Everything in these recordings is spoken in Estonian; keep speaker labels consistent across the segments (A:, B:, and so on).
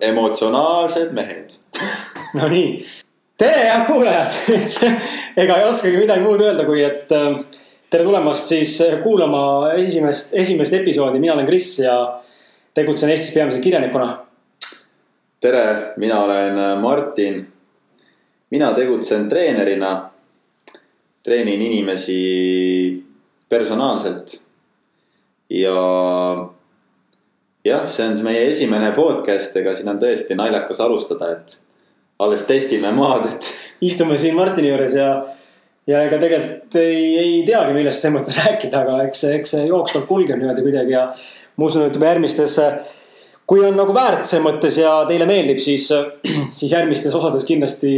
A: Emotsionaalsed mehed.
B: Nonii, tere head kuulajad ega ei oskagi midagi muud öelda, kui et äh, tere tulemast siis kuulama esimest, esimest episoodi, mina olen Kris ja tegutsen Eestis peamiselt kirjanikuna.
A: tere, mina olen Martin. mina tegutsen treenerina. treenin inimesi personaalselt. ja jah, see on meie esimene podcast, ega siin on tõesti naljakas alustada, et alles testime maad, et.
B: istume siin Martini juures ja, ja ega tegelikult ei, ei teagi, millest selles mõttes rääkida, aga eks see, eks see jooksvalt kulgeb niimoodi kuidagi ja. ma usun, et juba järgmistes, kui on nagu väärt selles mõttes ja teile meeldib, siis, siis järgmistes osades kindlasti,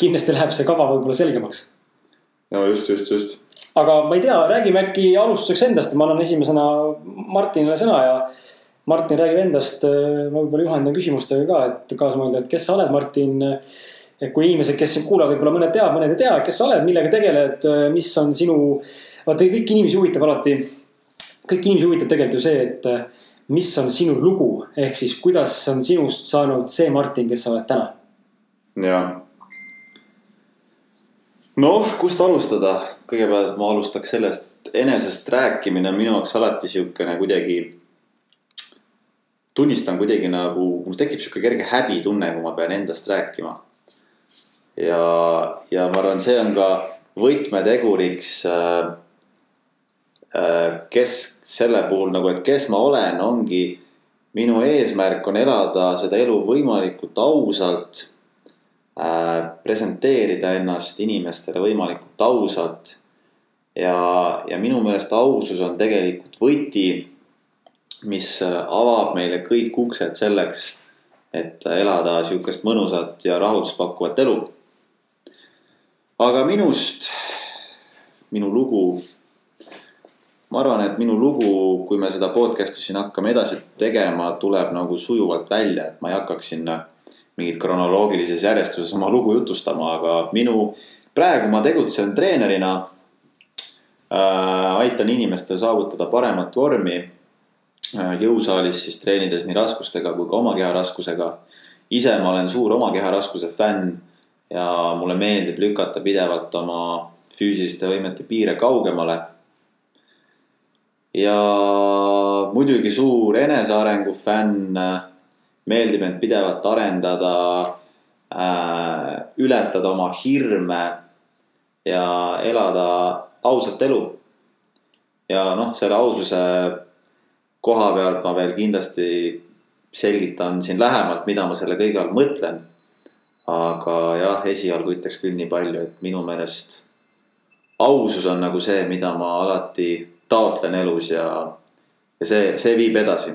B: kindlasti läheb see kava võib-olla selgemaks.
A: no just, just, just.
B: aga ma ei tea, räägime äkki alustuseks endast, ma annan esimesena Martinile sõna ja Martin räägib endast, äh, ma võib-olla juhendan küsimustega ka, et kaasa mõelda, et kes sa oled, Martin. et kui inimesed, kes kuulavad, võib-olla mõned teavad, mõned ei tea, kes sa oled, millega tegeled, äh, mis on sinu. vaata kõiki inimesi huvitab alati, kõiki inimesi huvitab tegelikult ju see, et äh, mis on sinu lugu, ehk siis kuidas on sinust saanud see Martin, kes sa oled täna?
A: jah. noh, kust alustada, kõigepealt ma alustaks sellest, et enesest rääkimine on minu jaoks alati sihukene kuidagi tunnistan kuidagi nagu, mul tekib sihuke kerge häbitunne, kui ma pean endast rääkima. ja, ja ma arvan, see on ka võtmeteguriks äh,. Äh, kes selle puhul nagu, et kes ma olen, ongi minu eesmärk on elada seda elu võimalikult ausalt äh,. presenteerida ennast inimestele võimalikult ausalt. ja, ja minu meelest ausus on tegelikult võti mis äh, avab meile kõik uksed selleks, et elada sihukest mõnusat ja rahuldust pakkuvat elu. aga minust, minu lugu. ma arvan, et minu lugu, kui me seda podcast'i siin hakkame edasi tegema, tuleb nagu sujuvalt välja, et ma ei hakkaks sinna mingit kronoloogilises järjestuses oma lugu jutustama, aga minu, praegu ma tegutsen treenerina äh,. aitan inimestel saavutada paremat vormi Äh, jõusaalis siis treenides nii raskustega kui ka oma keha raskusega. ise ma olen suur oma keha raskuse fänn ja mulle meeldib lükata pidevalt oma füüsiliste võimete piire kaugemale. ja muidugi suur enesearengu fänn. meeldib end pidevalt arendada äh,, ületada oma hirme ja elada ausat elu. ja noh, selle aususe koha pealt ma veel kindlasti selgitan siin lähemalt, mida ma selle kõige all mõtlen. aga jah, esialgu ütleks küll nii palju, et minu meelest ausus on nagu see, mida ma alati taotlen elus ja, ja see, see viib edasi.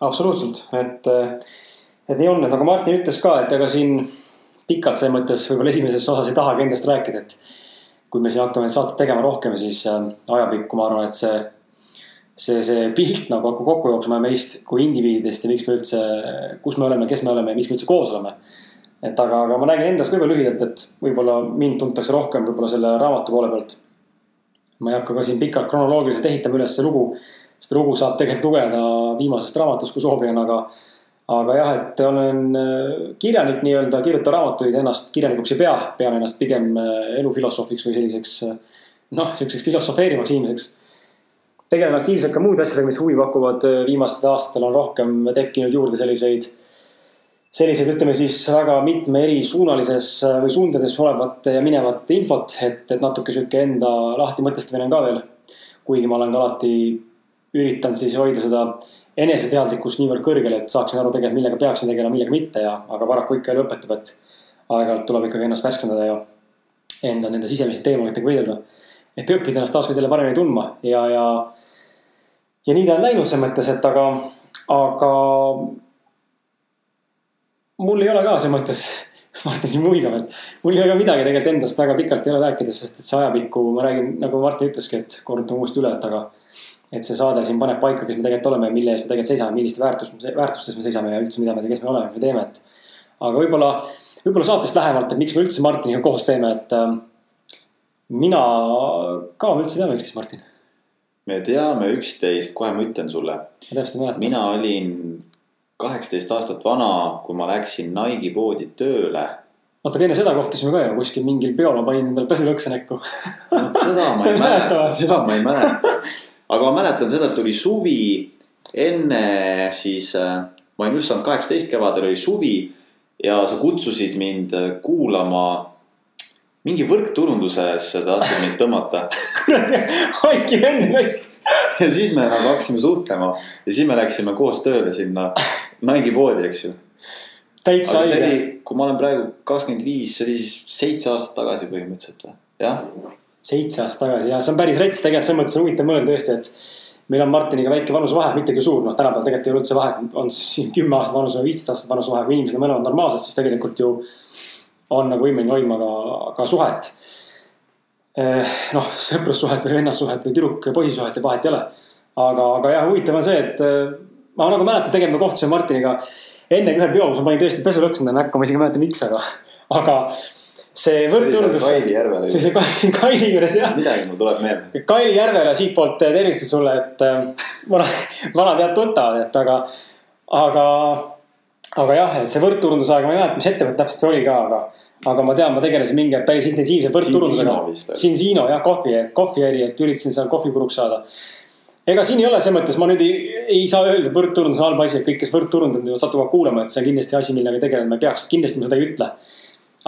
B: absoluutselt, et, et nii on, et nagu Martin ütles ka, et ega siin pikalt selles mõttes võib-olla esimeses osas ei tahagi endast rääkida, et kui me siin hakkame saadet tegema rohkem, siis äh, ajapikku ma arvan, et see see, see pilt nagu hakkab kokku jooksma meist kui indiviididest ja miks me üldse, kus me oleme, kes me oleme ja miks me üldse koos oleme. et aga, aga ma räägin endast võib-olla lühidalt, et võib-olla mind tuntakse rohkem võib-olla selle raamatu poole pealt. ma ei hakka ka siin pikalt kronoloogiliselt ehitama üles see lugu. seda lugu saab tegelikult lugeda viimasest raamatust, kui soovi on, aga. aga jah, et olen äh, kirjanik nii-öelda, kirjutan raamatuid, ennast kirjanikuks ei pea, pean ennast pigem äh, elufilosoofiks või selliseks. Äh, noh, sihukeseks filosofeerivaks inimeseks tegelen aktiivselt ka muude asjadega, mis huvi pakuvad. viimastel aastatel on rohkem tekkinud juurde selliseid, selliseid, ütleme siis väga mitme erisuunalises või suundades olevat ja minevat infot, et, et natuke sihuke enda lahti mõtestamine on ka veel. kuigi ma olen ka alati üritanud siis hoida seda eneseteadlikkust niivõrd kõrgel, et saaksin aru tegelikult, millega peaksin tegelema, millega mitte ja, aga paraku ikka elu õpetab, et aeg-ajalt tuleb ikkagi ennast värskendada ja enda nende sisemiste teemonitega võidelda. et õppida ennast taas kord jälle paremini tundma ja, ja ja nii ta on läinud selles mõttes, et aga, aga. mul ei ole ka selles mõttes, Martin siin muigab, et mul ei ole ka midagi tegelikult endast väga pikalt ei ole rääkida, sest et see ajapikku ma räägin, nagu Martin ütleski, et kordan uuesti üle, et aga. et see saade siin paneb paika, kes me tegelikult oleme, mille eest me tegelikult seisame, milliste väärtus, väärtustes me seisame ja üldse, mida me, kes me oleme, mis me teeme, et. aga võib-olla, võib-olla saatest lähemalt, et miks me üldse Martiniga koos teeme, et äh,. mina ka, üldse teame üksteist, Martin
A: me teame üksteist, kohe ma ütlen sulle.
B: ma täpselt ei mäleta.
A: mina olin kaheksateist aastat vana, kui ma läksin Nike'i poodi tööle.
B: oota, aga enne seda kohtusime ka ju kuskil mingil peol, ma panin endale pesulõkse näkku.
A: seda ma ei mäleta, seda ma ei mäleta. aga ma mäletan seda, et oli suvi enne siis, äh, ma olin just saanud kaheksateist, kevadel oli suvi ja sa kutsusid mind äh, kuulama mingi võrkturundusesse tahtsid mind tõmmata
B: kuradi, haiki vend raisk.
A: ja siis me nagu hakkasime suhtlema ja siis me läksime koos tööle sinna Nike'i poodi, eks ju.
B: täitsa
A: oli, kui ma olen praegu kakskümmend viis, see oli siis seitse aastat tagasi põhimõtteliselt või, jah.
B: seitse aastat tagasi ja see on päris rets tegelikult selles mõttes on huvitav mõelda tõesti, et. meil on Martiniga väike vanusevahe, mitte küll suur, noh tänapäeval tegelikult ei ole üldse vahet, on siis kümme aastat vanuse või viisteist aastat vanusevahe, kui inimesed on mõlemad normaalsed, siis tegelikult ju. On nagu võimeline hoidma ka, ka suhet. noh, sõprussuhet või vennassuhet või tüdruk-poisi suhet ja vahet ei ole. aga, aga jah, huvitav on see, et eh, ma nagu mäletan, tegelikult me kohtusime Martiniga enne ühel peol, kus ma panin tõesti pesulõksu endale näkku, ma isegi ei mäleta, miks, aga, aga see võrdturundus.
A: Kaili järvel.
B: see, see Kaili, Kaili juures jah.
A: midagi mul tuleb meelde.
B: Kaili Järvele siitpoolt tervitused sulle, et vana, vanad head tuttavad, et aga, aga, aga jah, et see võrdturundusaeg, ma ei mäleta, mis ettevõte täpselt see oli ka, aga. Aga ma tean, ma tegelesin mingi aeg päris intensiivse võrdturundusega.
A: Sinsino
B: jah, kohvi, kohviäri, et üritasin seal kohvikuruks saada. ega siin ei ole selles mõttes, ma nüüd ei, ei saa öelda, et võrdturundus on halb asi, et kõik, kes võrdturundavad, satuvad kuulama, et see on kindlasti asi, millega tegelema ei peaks, kindlasti ma seda ei ütle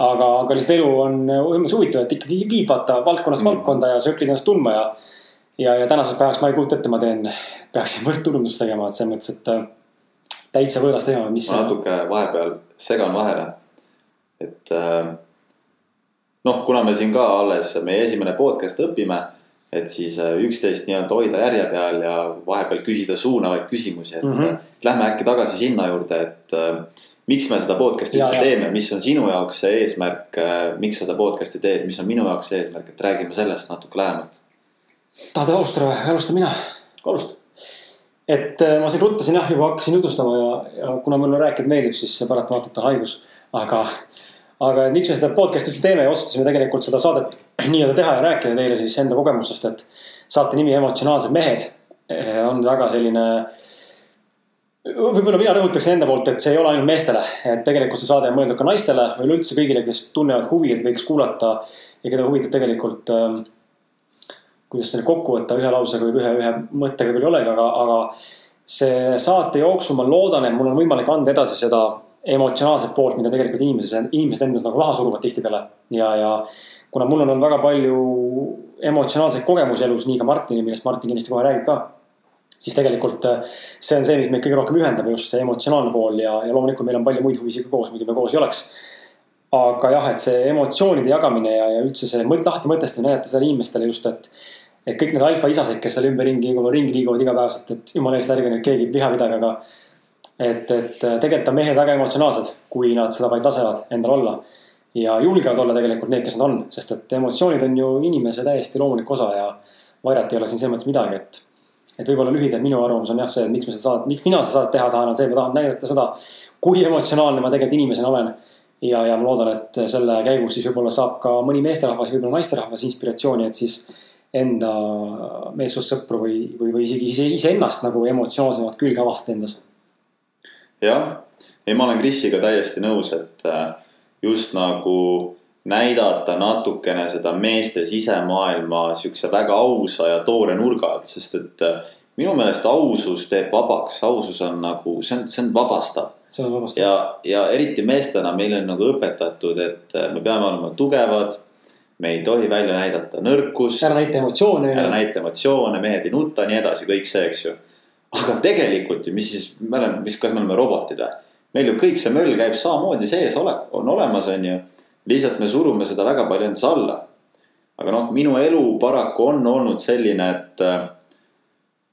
B: aga, aga lihtsalt elu on umbes huvitav, et ikkagi viib vaata valdkonnast mm. valdkonda ja sa õpid ennast tundma ja. ja, ja tänaseks päevaks ma ei kujuta ette, ma teen, peaksin võrdturundust tegema, et selles mõttes, et äh, täitsa võõras teema, mis.
A: ma natuke vahepeal segan vahele, et äh, noh, kuna me siin ka alles meie esimene podcast õpime, et siis äh, üksteist nii-öelda hoida järje peal ja vahepeal küsida suunavaid küsimusi, et mm. -hmm. lähme äkki tagasi sinna juurde, et äh, miks me seda podcast'i üldse
B: ja.
A: teeme, mis on sinu jaoks see eesmärk, miks sa seda podcast'i teed, mis on minu jaoks see eesmärk, et räägime sellest natuke lähemalt.
B: tahad alustada või, alustan mina?
A: alusta.
B: et äh, ma siin ruttasin jah, juba hakkasin jutustama ja, ja kuna mulle rääkida meeldib, siis see paratamatult on haigus. aga, aga miks me seda podcast'i üldse teeme ja otsustasime tegelikult seda saadet nii-öelda teha ja rääkida teile siis enda kogemustest, et. saate nimi Emotsionaalsed mehed eh, on väga selline. võib-olla mina rõhutaks enda poolt, et see ei ole ainult meestele, et tegelikult see saade on mõeldud ka naistele või üleüldse kõigile, kes tunnevad huvi, et võiks kuulata. ja keda huvitab tegelikult ähm, kuidas selle kokku võtta ühe lausega või ühe, ühe mõttega võib-olla ei olegi, aga, aga. see saate jooksul ma loodan, et mul on võimalik anda edasi seda emotsionaalset poolt, mida tegelikult inimesed, inimesed endas nagu maha suruvad tihtipeale. ja, ja kuna mul on olnud väga palju emotsionaalseid kogemusi elus, nii ka Martinil, millest Martin kindlasti kohe räägib ka. siis tegelikult äh, see on see, mis meid kõige rohkem ühendab, just see emotsionaalne pool ja, ja loomulikult meil on palju muid huvisid ka koos, muidu me koos ei oleks aga jah, et see emotsioonide jagamine ja, ja üldse see mõt, lahti mõtestamine, näidata seda inimestele just, et. et kõik need alfaisased, kes seal ümberringi liiguvad, ringi liiguvad igapäevaselt, et jumala eest ärge nüüd keegi viha pidage, aga. Et, et tegelikult on mehed väga emotsionaalsed, kui nad seda vaid lasevad endal olla. ja julgevad olla tegelikult need, kes nad on, sest et emotsioonid on ju inimese täiesti loomulik osa ja varjata ei ole siin selles mõttes midagi, et. et võib-olla lühidalt minu arvamus on jah see, et miks me seda saadet, miks mina seda saadet teha tahan, on see, et ma tahan näidata seda. kui emotsionaalne ma tegelikult inimesena olen ja, ja ma loodan, et selle käigus siis võib-olla saab ka mõni meesterahvas, võib-olla naisterahvas inspiratsiooni, et siis. Enda meessoossõpru või, või, või isegi ise, iseennast nagu emotsionaalsemat külge avastada endas.
A: Jah, ei, ma olen Krisiga täiesti nõus, et äh, just nagu näidata natukene seda meeste sisemaailma siukse väga ausa ja toore nurga alt, sest et äh, minu meelest ausus teeb vabaks, ausus on nagu, see on, see on vabastav
B: see on vabastav.
A: ja, ja eriti meestena meile on nagu õpetatud, et äh, me peame olema tugevad. me ei tohi välja näidata nõrkust.
B: ära näita emotsioone.
A: ära näita emotsioone, mehed ei nuta, nii edasi, kõik see, eks ju. Aga tegelikult ju, mis siis, me oleme, mis, kas me oleme robotid või? meil ju kõik see möll käib samamoodi sees, ole, on olemas, on ju. lihtsalt me surume seda väga palju endas alla. aga noh, minu elu paraku on olnud selline, et äh,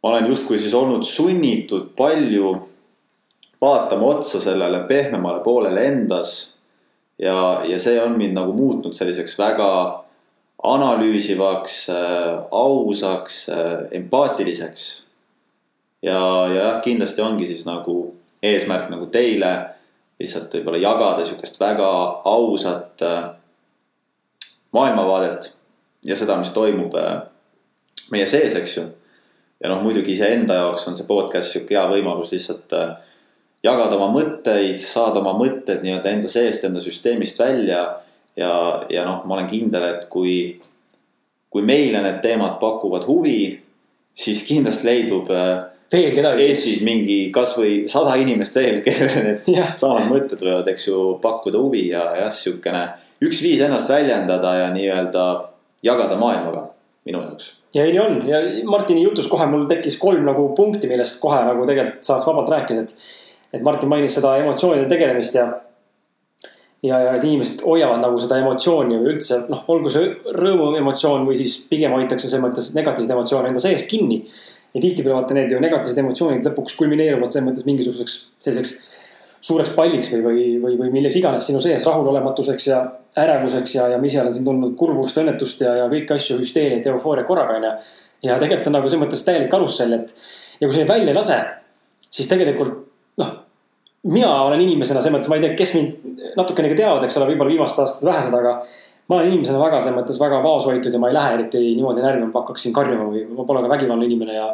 A: ma olen justkui siis olnud sunnitud palju vaatama otsa sellele pehmemale poolele endas. ja, ja see on mind nagu muutnud selliseks väga analüüsivaks äh,, ausaks äh,, empaatiliseks. Ja, ja kindlasti ongi siis nagu eesmärk nagu teile lihtsalt võib-olla jagada sihukest väga ausat äh, maailmavaadet ja seda, mis toimub äh, meie sees, eks ju. ja noh, muidugi iseenda jaoks on see podcast sihuke hea võimalus lihtsalt äh, jagada oma mõtteid, saada oma mõtted nii-öelda enda seest, enda süsteemist välja. ja, ja noh, ma olen kindel, et kui, kui meile need teemad pakuvad huvi, siis kindlasti leidub
B: veel kedagi.
A: Eestis mingi kasvõi sada inimest veel, kellele need
B: Jah.
A: samad mõtted võivad, eks ju, pakkuda huvi ja jah, sihukene üks viis ennast väljendada ja nii-öelda jagada maailmaga minu jaoks.
B: ja ei, nii on ja Martini jutus kohe mul tekkis kolm nagu punkti, millest kohe nagu tegelikult saaks vabalt rääkida, et. et Martin mainis seda emotsioonide tegelemist ja. ja, ja et inimesed hoiavad nagu seda emotsiooni või üldse noh, olgu see rõõmu emotsioon või siis pigem hoitakse selles mõttes negatiivseid emotsioone enda sees kinni. Ja tihtipeale vaata need ju negatiivsed emotsioonid lõpuks kulmineeruvad selles mõttes mingisuguseks selliseks suureks palliks või, või, või, või milleks iganes sinu sees rahulolematuseks ja ärevuseks ja, ja mis seal on siin tulnud kurbust, õnnetust ja, ja kõiki asju, hüsteeriat ja eufooriat korraga onju. ja tegelikult on nagu selles mõttes täielik karussell, et ja kui sa neid välja ei lase, siis tegelikult noh. mina olen inimesena selles mõttes, ma ei tea, kes mind natukenegi teavad, eks ole, võib-olla viimased aastad vähesed, aga. Ma olen inimesena väga selles mõttes väga vaoshoitud ja ma ei lähe eriti niimoodi närvi, ma hakkaksin karjuma või ma pole ka vägivaldne inimene ja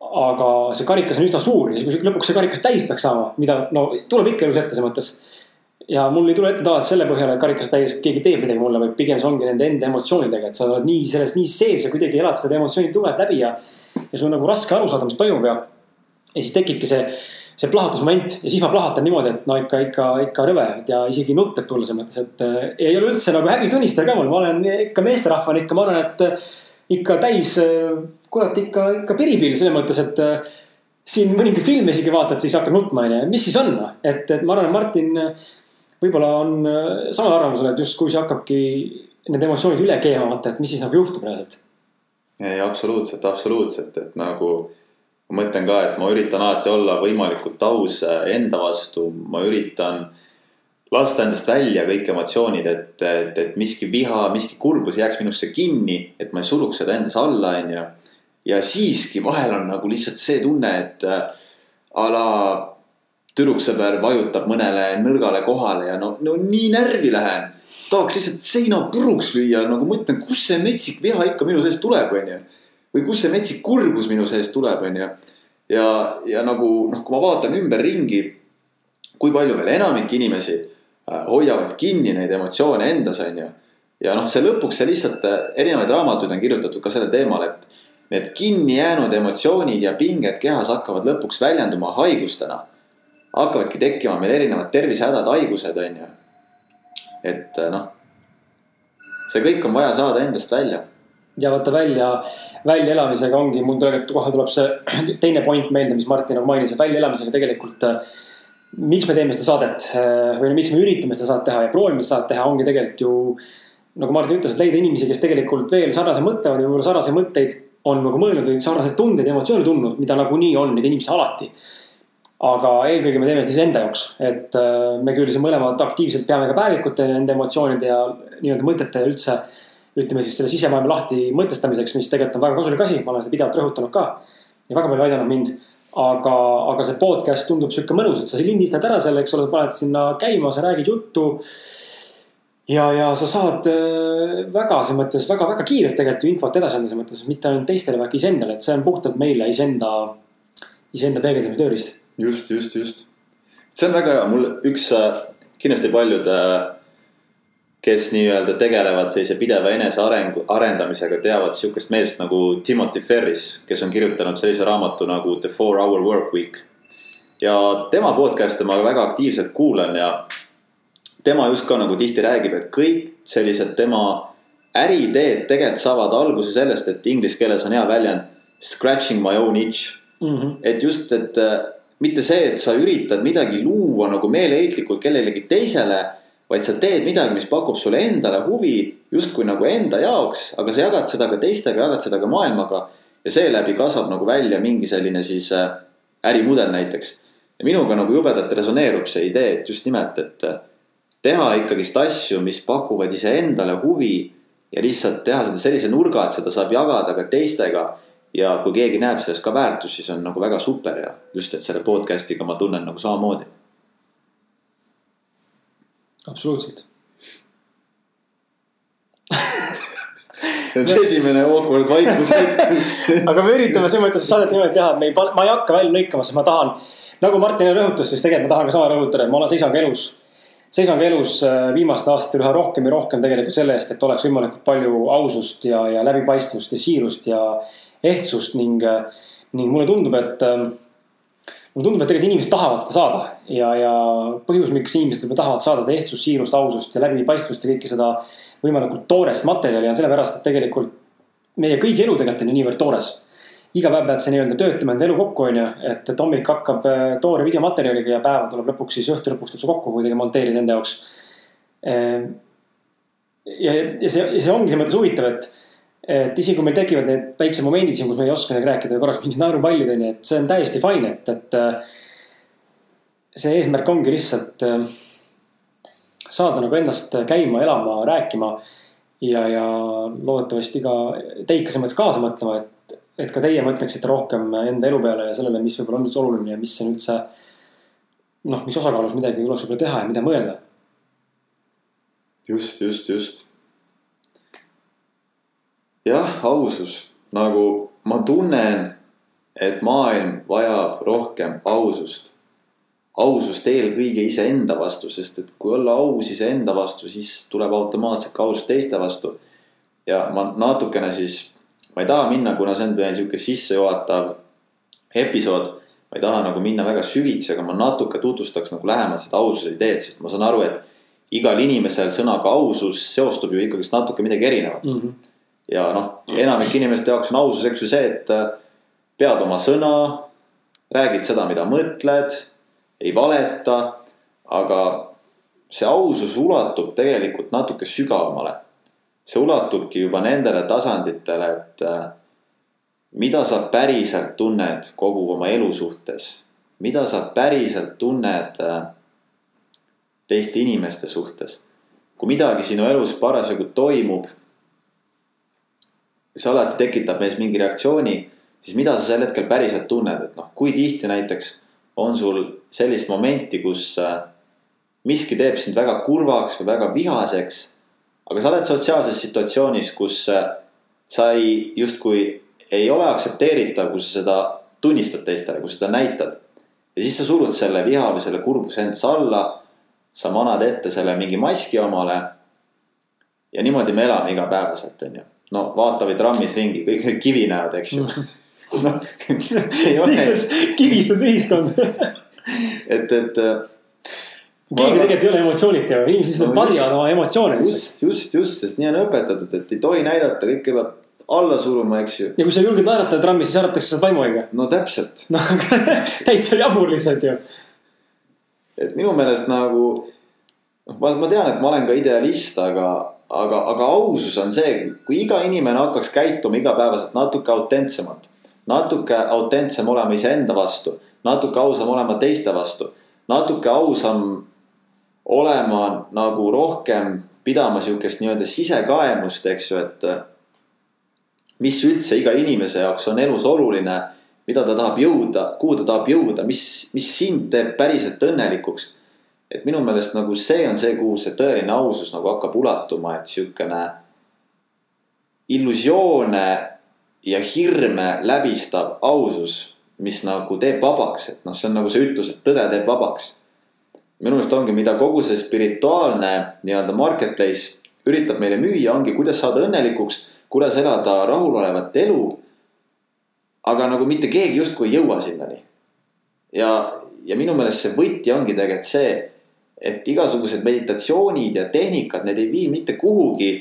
B: aga see karikas on üsna suur ja kui lõpuks see karikas täis peaks saama, mida no tuleb ikka elus ette selles mõttes. ja mul ei tule ette tavaliselt selle põhjal, et karikas täis keegi teeb midagi mulle, vaid pigem see ongi nende enda emotsioonidega, et sa oled nii selles nii sees ja kuidagi elad seda emotsiooni tugevat läbi ja. ja sul on nagu raske aru saada, mis toimub ja. ja siis tekibki see, see plahvatusmoment ja siis ma plahvatan niimoodi, et no ikka, ikka, ikka rõve ja isegi nutt võib tulla selles mõttes, et äh, ei ole üldse nagu häbi tunnistada ka mul, ma olen ikka meesterahvana ikka, ma arvan, et äh, ikka täis äh, kurat ikka, ikka piripill selles mõttes, et siin mõningaid filme isegi vaatad, siis hakkad nutma, onju. mis siis on, noh, et, et ma arvan, et Martin võib-olla on samal arvamusel, et justkui see hakkabki need emotsioonid üle keema, vaata, et mis siis nagu juhtub reaalselt.
A: ei, absoluutselt, absoluutselt, et nagu ma mõtlen ka, et ma üritan alati olla võimalikult aus enda vastu, ma üritan lasta endast välja kõik emotsioonid, et, et, et miski viha, miski kurbus jääks minusse kinni, et ma ei suruks seda endas alla, onju ja siiski vahel on nagu lihtsalt see tunne, et äh, a la tüdruksõber vajutab mõnele nõrgale kohale ja no, no nii närvi lähen. tahaks lihtsalt seina puruks lüüa, nagu mõtlen, kust see metsik viha ikka minu seest tuleb, onju. Või kust see metsik kurbus minu seest tuleb, onju. ja, ja nagu noh, kui ma vaatan ümberringi, kui palju veel enamik inimesi äh, hoiavad kinni neid emotsioone endas, onju. ja noh, see lõpuks see lihtsalt, äh, erinevaid raamatuid on kirjutatud ka sellel teemal, et need kinni jäänud emotsioonid ja pinged kehas hakkavad lõpuks väljenduma haigustena. hakkavadki tekkima meil erinevad tervisehädad, haigused, on ju. et noh, see kõik on vaja saada endast välja.
B: Ja vaata välja, väljaelamisega ongi, mul tegelikult kohe tuleb see teine point meelde, mis Martin nagu mainis, et väljaelamisega tegelikult miks me teeme seda saadet või miks me üritame seda saadet teha ja proovime seda saadet teha, ongi tegelikult ju. nagu Martin ütles, et leida inimesi, kes tegelikult veel sarnaselt mõtlevad ja võib-olla sarnaseid mõtteid on nagu mõelnud või sarnaseid tundeid ja emotsioone tundnud, mida nagunii on neid inimesi alati. aga eelkõige me teeme seda iseenda jaoks, et äh, me küll siin mõlemad aktiivselt peame ka päevikut nende emotsioonide ja nii-öelda mõtete üldse. Ütleme siis selle sisemaailma lahti mõtestamiseks, mis tegelikult on väga kasulik asi, ma olen seda pidevalt rõhutanud ka. ja väga palju aidanud mind aga, aga see podcast tundub sihuke mõnus, et sa lindistad ära selle, eks ole, paned sinna käima, sa räägid juttu ja, ja sa saad äh, väga selles mõttes väga-väga kiirelt tegelikult ju infot edasi anda, selles mõttes mitte ainult teistele, vaid ka iseendale, et see on puhtalt meile iseenda, iseenda peegeldamise tööriist.
A: just, just, just. see on väga hea, mul üks, äh, kindlasti paljud, äh, kes nii-öelda tegelevad sellise pideva enesearengu, arendamisega, teavad sihukest meest nagu Timothy Ferris, kes on kirjutanud sellise raamatu nagu The Four Hour Work Week. ja tema podcast'e ma väga aktiivselt kuulan ja tema just ka nagu tihti räägib, et kõik sellised tema äriideed tegelikult saavad alguse sellest, et inglise keeles on hea väljend scratching my own itch mm. -hmm. et just, et äh, mitte see, et sa üritad midagi luua nagu meeleheitlikult kellelegi teisele. Vaid sa teed midagi, mis pakub sulle endale huvi justkui nagu enda jaoks, aga sa jagad seda ka teistega, jagad seda ka maailmaga. ja seeläbi kasvab nagu välja mingi selline siis äh, ärimudel näiteks. ja minuga nagu jubedalt resoneerub see idee, et just nimelt, et äh, teha ikkagist asju, mis pakuvad iseendale huvi ja lihtsalt teha seda sellise nurga, et seda saab jagada ka teistega. ja kui keegi näeb selles ka väärtust, siis on nagu väga super ja just, et selle podcast'iga ma tunnen nagu samamoodi.
B: Absoluutselt
A: see esimene awkward vaikus.
B: aga me üritame selles mõttes saadet niimoodi teha, et me ei, ma ei hakka välja lõikama, sest ma tahan. nagu Martin rõhutas, siis tegelikult ma tahan ka sama rõhutada, et ma olen, seisan ka elus. seisan ka elus äh, viimastel aastatel üha rohkem ja rohkem tegelikult selle eest, et oleks võimalikult palju ausust ja, ja läbipaistvust ja siirust ja ehtsust ning, ning mulle tundub, et äh, mulle tundub, et tegelikult inimesed tahavad seda saada ja, ja põhjus, miks inimesed võib-olla tahavad saada seda ehtsust, siirust, ausust ja läbipaistvust ja kõike seda võimalikult toorest materjali on sellepärast, et tegelikult meie kõigi elu tegelikult on ju niivõrd toores. iga päev pead sa nii-öelda töötlema enda elu kokku, onju, et, et hommik hakkab äh, toore videomaterjaliga ja päev tuleb lõpuks siis õhtu lõpuks tuleb see kokku kuidagi monteerida enda jaoks. ja, ja see, ja see ongi selles mõttes huvitav, et, et isegi kui meil tekivad need väiksed momendid siin, kus me ei oska nagu rääkida korraks mingid naerupallid onju, et see on täiesti fine, et, et äh, see eesmärk ongi lihtsalt äh, saada nagu ennast käima, elama, rääkima ja, ja loodetavasti ka teid ka selles mõttes kaasa mõtlema, et, et ka teie mõtleksite rohkem enda elu peale ja sellele, mis võib-olla on üldse oluline ja mis on üldse. noh, mis osakaalus midagi tuleks võib-olla teha ja mida mõelda.
A: just, just, just. jah, ausus, nagu ma tunnen, et maailm vajab rohkem ausust. ausust eelkõige iseenda vastu, sest et kui olla aus iseenda vastu, siis tuleb automaatselt ka aus teiste vastu. ja ma natukene siis, ma ei taha minna, kuna see on veel sihuke sissejuhatav episood. ma ei taha nagu minna väga süvitsi, aga ma natuke tutvustaks nagu lähemalt seda aususe ideed, sest ma saan aru, et igal inimesel sõnaga ausus seostub ju ikkagist natuke midagi erinevat mm. -hmm. Ja noh, enamik inimeste jaoks on ausus, eks ju see, et äh, pead oma sõna, räägid seda, mida mõtled, ei valeta. aga see ausus ulatub tegelikult natuke sügavamale. see ulatubki juba nendele tasanditele, et äh, mida sa päriselt tunned kogu oma elu suhtes, mida sa päriselt tunned äh, teiste inimeste suhtes. kui midagi sinu elus parasjagu toimub, see alati tekitab meis mingi reaktsiooni, siis mida sa sel hetkel päriselt tunned, et noh, kui tihti näiteks on sul sellist momenti, kus äh, miski teeb sind väga kurvaks või väga vihaseks. aga sa oled sotsiaalses situatsioonis, kus äh, sa ei, justkui ei ole aktsepteeritav, kui sa seda tunnistad teistele, kui sa seda näitad. ja siis sa surud selle viha või selle kurbuse endasse alla. sa manad ette selle mingi maski omale. ja niimoodi me elame igapäevaselt, onju. No vaata või trammis ringi, kõik need kivinäod, eks ju. ei ole,
B: lihtsalt kivistunud ühiskond.
A: et, et äh,
B: keegi tegelikult ei ole emotsioonita ju, inimesed lihtsalt
A: No
B: varjavad oma emotsioone
A: just, just, just, sest nii on õpetatud, et ei tohi näidata, kõike peab alla suruma, eks ju.
B: ja kui sa julged naerata trammis, siis arvatakse, sa oled vaimuhaige.
A: no täpselt,
B: noh, täitsa jabur lihtsalt ju.
A: et minu meelest nagu. noh, ma, ma tean, et ma olen ka idealist, aga, aga, aga ausus on see, kui iga inimene hakkaks käituma igapäevaselt natuke autentsemalt. natuke autentsem olema iseenda vastu, natuke ausam olema teiste vastu, natuke ausam olema nagu rohkem pidama sihukest nii-öelda sisekaemust, eks ju, et mis üldse iga inimese jaoks on elus oluline, mida ta tahab jõuda, kuhu ta tahab jõuda, mis, mis sind teeb päriselt õnnelikuks. Et minu meelest nagu see on see, kuhu see tõeline ausus nagu hakkab ulatuma, et sihukene illusioone ja hirme läbistav ausus, mis nagu teeb vabaks, et noh, see on nagu see ütlus, et tõde teeb vabaks minu meelest ongi, mida kogu see spirituaalne nii-öelda marketplace üritab meile müüa, ongi, kuidas saada õnnelikuks, kuidas elada rahulolevat elu. aga nagu mitte keegi justkui ei jõua sinnani. ja, ja minu meelest see võti ongi tegelikult see, et igasugused meditatsioonid ja tehnikad, need ei vii mitte kuhugi,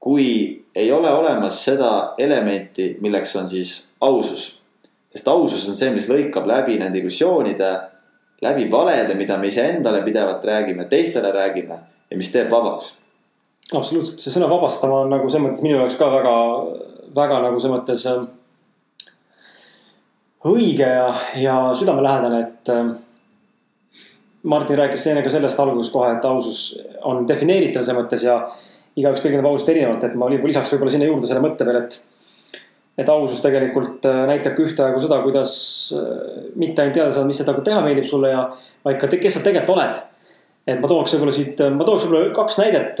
A: kui ei ole olemas seda elementi, milleks on siis ausus. sest ausus on see, mis lõikab läbi nende illusioonide läbi valede, mida me iseendale pidevalt räägime, teistele räägime ja mis teeb vabaks.
B: absoluutselt, see sõna vabastama on nagu selles mõttes minu jaoks ka väga, väga nagu selles mõttes äh, õige ja, ja südamelähedane, et äh, Martin rääkis enne ka sellest alguses kohe, et ausus on defineeritav selles mõttes ja igaüks tõlgendab ausust erinevalt, et ma lisaks võib-olla sinna juurde selle mõtte veel, et et ausus tegelikult äh, näitabki ühtaegu seda, kuidas äh, mitte ainult teada saada, mis seda nagu teha meeldib sulle ja, vaid ka, kes sa tegelikult oled. et ma tooks võib-olla siit, ma tooks võib-olla kaks näidet.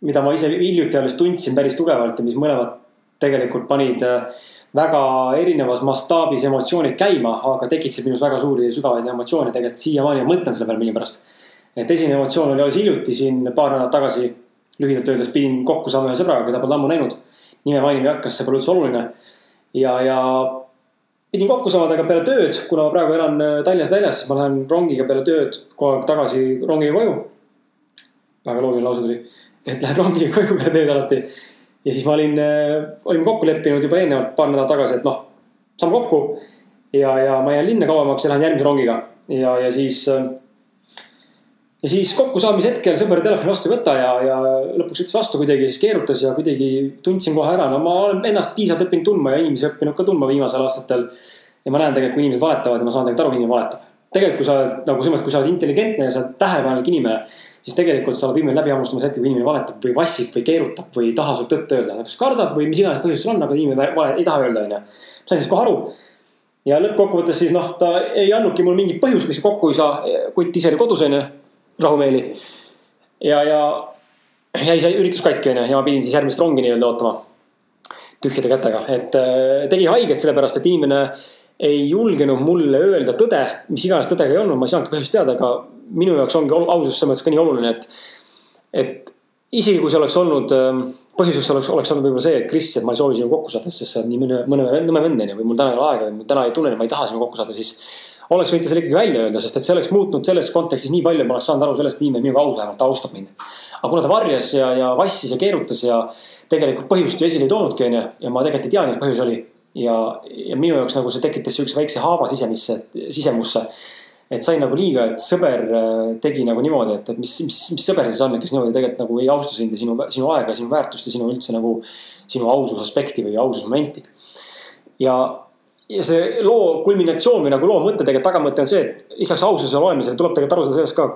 B: mida ma ise hiljuti alles tundsin päris tugevalt ja mis mõlemad tegelikult panid äh, väga erinevas mastaabis emotsioonid käima, aga tekitasid minus väga suuri ja sügavaid emotsioone tegelikult siiamaani ja mõtlen selle peale millegipärast. et esimene emotsioon oli alles hiljuti siin paar nädalat tagasi. lühidalt öeldes pidin kokku saama ühe sõbraga, keda polnud ammu näinud. nime mainima ei hakka, see pole üldse oluline. ja, ja pidin kokku saama temaga peale tööd, kuna ma praegu elan äh, Tallinnast väljas, siis ma lähen rongiga peale tööd kogu aeg tagasi rongiga koju. väga loogiline lause tuli, et lähen rongiga koju peale tööd alati ja siis ma olin, äh, olime kokku leppinud juba eelnevalt paar nädalat tagasi, et noh, saame kokku. ja, ja ma jään linna kauemaks ja lähen järgmise rongiga ja, ja siis. Äh, ja siis kokkusaamise hetkel sõber telefoni vastu ei võta ja, ja lõpuks võttis vastu kuidagi, siis keerutas ja kuidagi tundsin kohe ära, no ma olen ennast piisavalt õppinud tundma ja inimesi õppinud ka tundma viimasel aastatel. ja ma näen tegelikult, kui inimesed valetavad ja ma saan tegelikult aru, inimene valetab. tegelikult, kui sa oled nagu selles mõttes, kui sa oled intelligentne ja sa oled tähelepanelik inimene siis tegelikult sa oled võimeline läbi hammustamas hetkel, kui inimene valetab või vassib või keerutab või ei taha sul tõtt öelda. kas kardab või mis iganes põhjus sul on, aga inimene vale, ei taha öelda, onju. sain siis kohe aru. ja lõppkokkuvõttes siis noh, ta ei andnudki mulle mingit põhjust, miks kokku ei saa. kutt ise oli kodus, onju, rahumeeli. ja, ja jäi see üritus katki, onju, ja ma pidin siis järgmist rongi nii-öelda ootama. tühjade kätega, et äh, tegi haiget sellepärast, et inimene ei julgenud mulle öelda tõde, mis iganes tõdega ei olnud, ma ei saanudki põhjust teada, aga minu jaoks ongi ausus selles mõttes ka nii oluline, et, et isegi kui see oleks olnud, ähm, põhjuseks oleks, oleks olnud võib-olla see, et Kris, et ma ei soovi sinuga kokku saada, sest sa oled nii mõne, mõne nõme vend onju, või mul täna ei ole aega või mul täna ei tunne, ma ei taha sinuga kokku saada, siis. oleks võinud selle ikkagi välja öelda, sest et see oleks muutnud selles kontekstis nii palju, ma oleks saanud aru sellest, et inimene minuga aus vähemalt, ta austab mind. aga kuna ta varjas ja, ja vassis ja keerutas ja tegelikult põhjust ju esile ei toonudki onju ja ma tegelikult ei tea, mis põhjus oli. Ja, ja minu jaoks nagu see tekitas siukse väikse haava sisemisse, sisemusse et sain nagu liiga, et sõber äh, tegi nagu niimoodi, et, et mis, mis, mis sõber siis on, kes niimoodi tegelikult nagu ei austa sind ja sinu, sinu aega, sinu väärtust ja sinu üldse nagu. sinu aususaspekti või aususmomenti. ja, ja see loo kulminatsioon või nagu loo mõte tegelikult tagamõte on see, et lisaks aususele olemisele tuleb tegelikult aru saada sellest ka.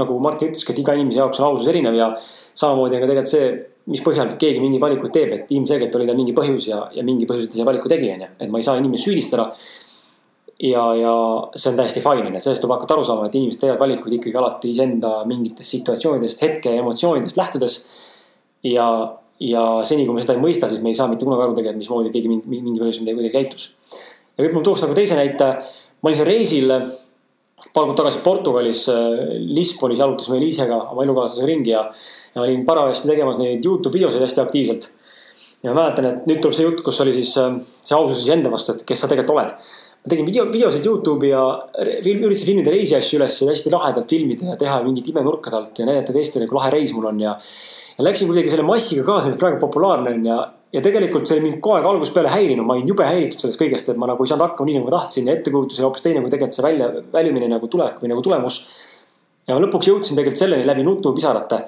B: nagu Martin ütleski, et iga inimese jaoks on ausus erinev ja samamoodi on ka tegelikult see mis põhjal keegi mingeid valikuid teeb, et ilmselgelt oli tal mingi põhjus ja, ja mingi põhjus, ta selle valiku tegi, onju. et ma ei saa inimest süüdistada ja, ja see on täiesti fine, on ju, sellest tuleb hakata aru saama, et inimesed teevad valikuid ikkagi alati iseenda mingitest situatsioonidest, hetke emotsioonidest lähtudes. ja, ja seni, kui me seda ei mõista, siis me ei saa mitte kunagi aru tegelikult, mismoodi keegi mingi, mingi põhjusel midagi kuidagi käitus. ja võib-olla ma tooks nagu teise näite. ma olin seal reisil paar kuud tagasi Portugalis, Lisbonis jalutasime Eliisega, oma elukaaslasega ringi ja. ja olin parajasti tegemas neid Youtube videosid hästi aktiivselt. ja ma mäletan, et nüüd tuleb see jutt, kus oli siis see ausus iseenda vastu, et kes sa tegelikult oled ma tegin video, videosid Youtube'i ja film, üritasin filmida reisiasju üles ja hästi lahedalt filmida ja teha mingit imenurkade alt ja näidata teistele, kui lahe reis mul on ja. ja läksin kuidagi selle massiga kaasa, mis praegu populaarne on ja, ja tegelikult see mind kogu aeg algusest peale häirinud, ma olin jube häiritud sellest kõigest, et ma nagu ei saanud hakkama nii nagu ma tahtsin ja ettekujutus oli hoopis teine, kui tegelikult see välja, väljumine nagu tulek või nagu tulemus. ja ma lõpuks jõudsin tegelikult selleni läbi nutupisarate.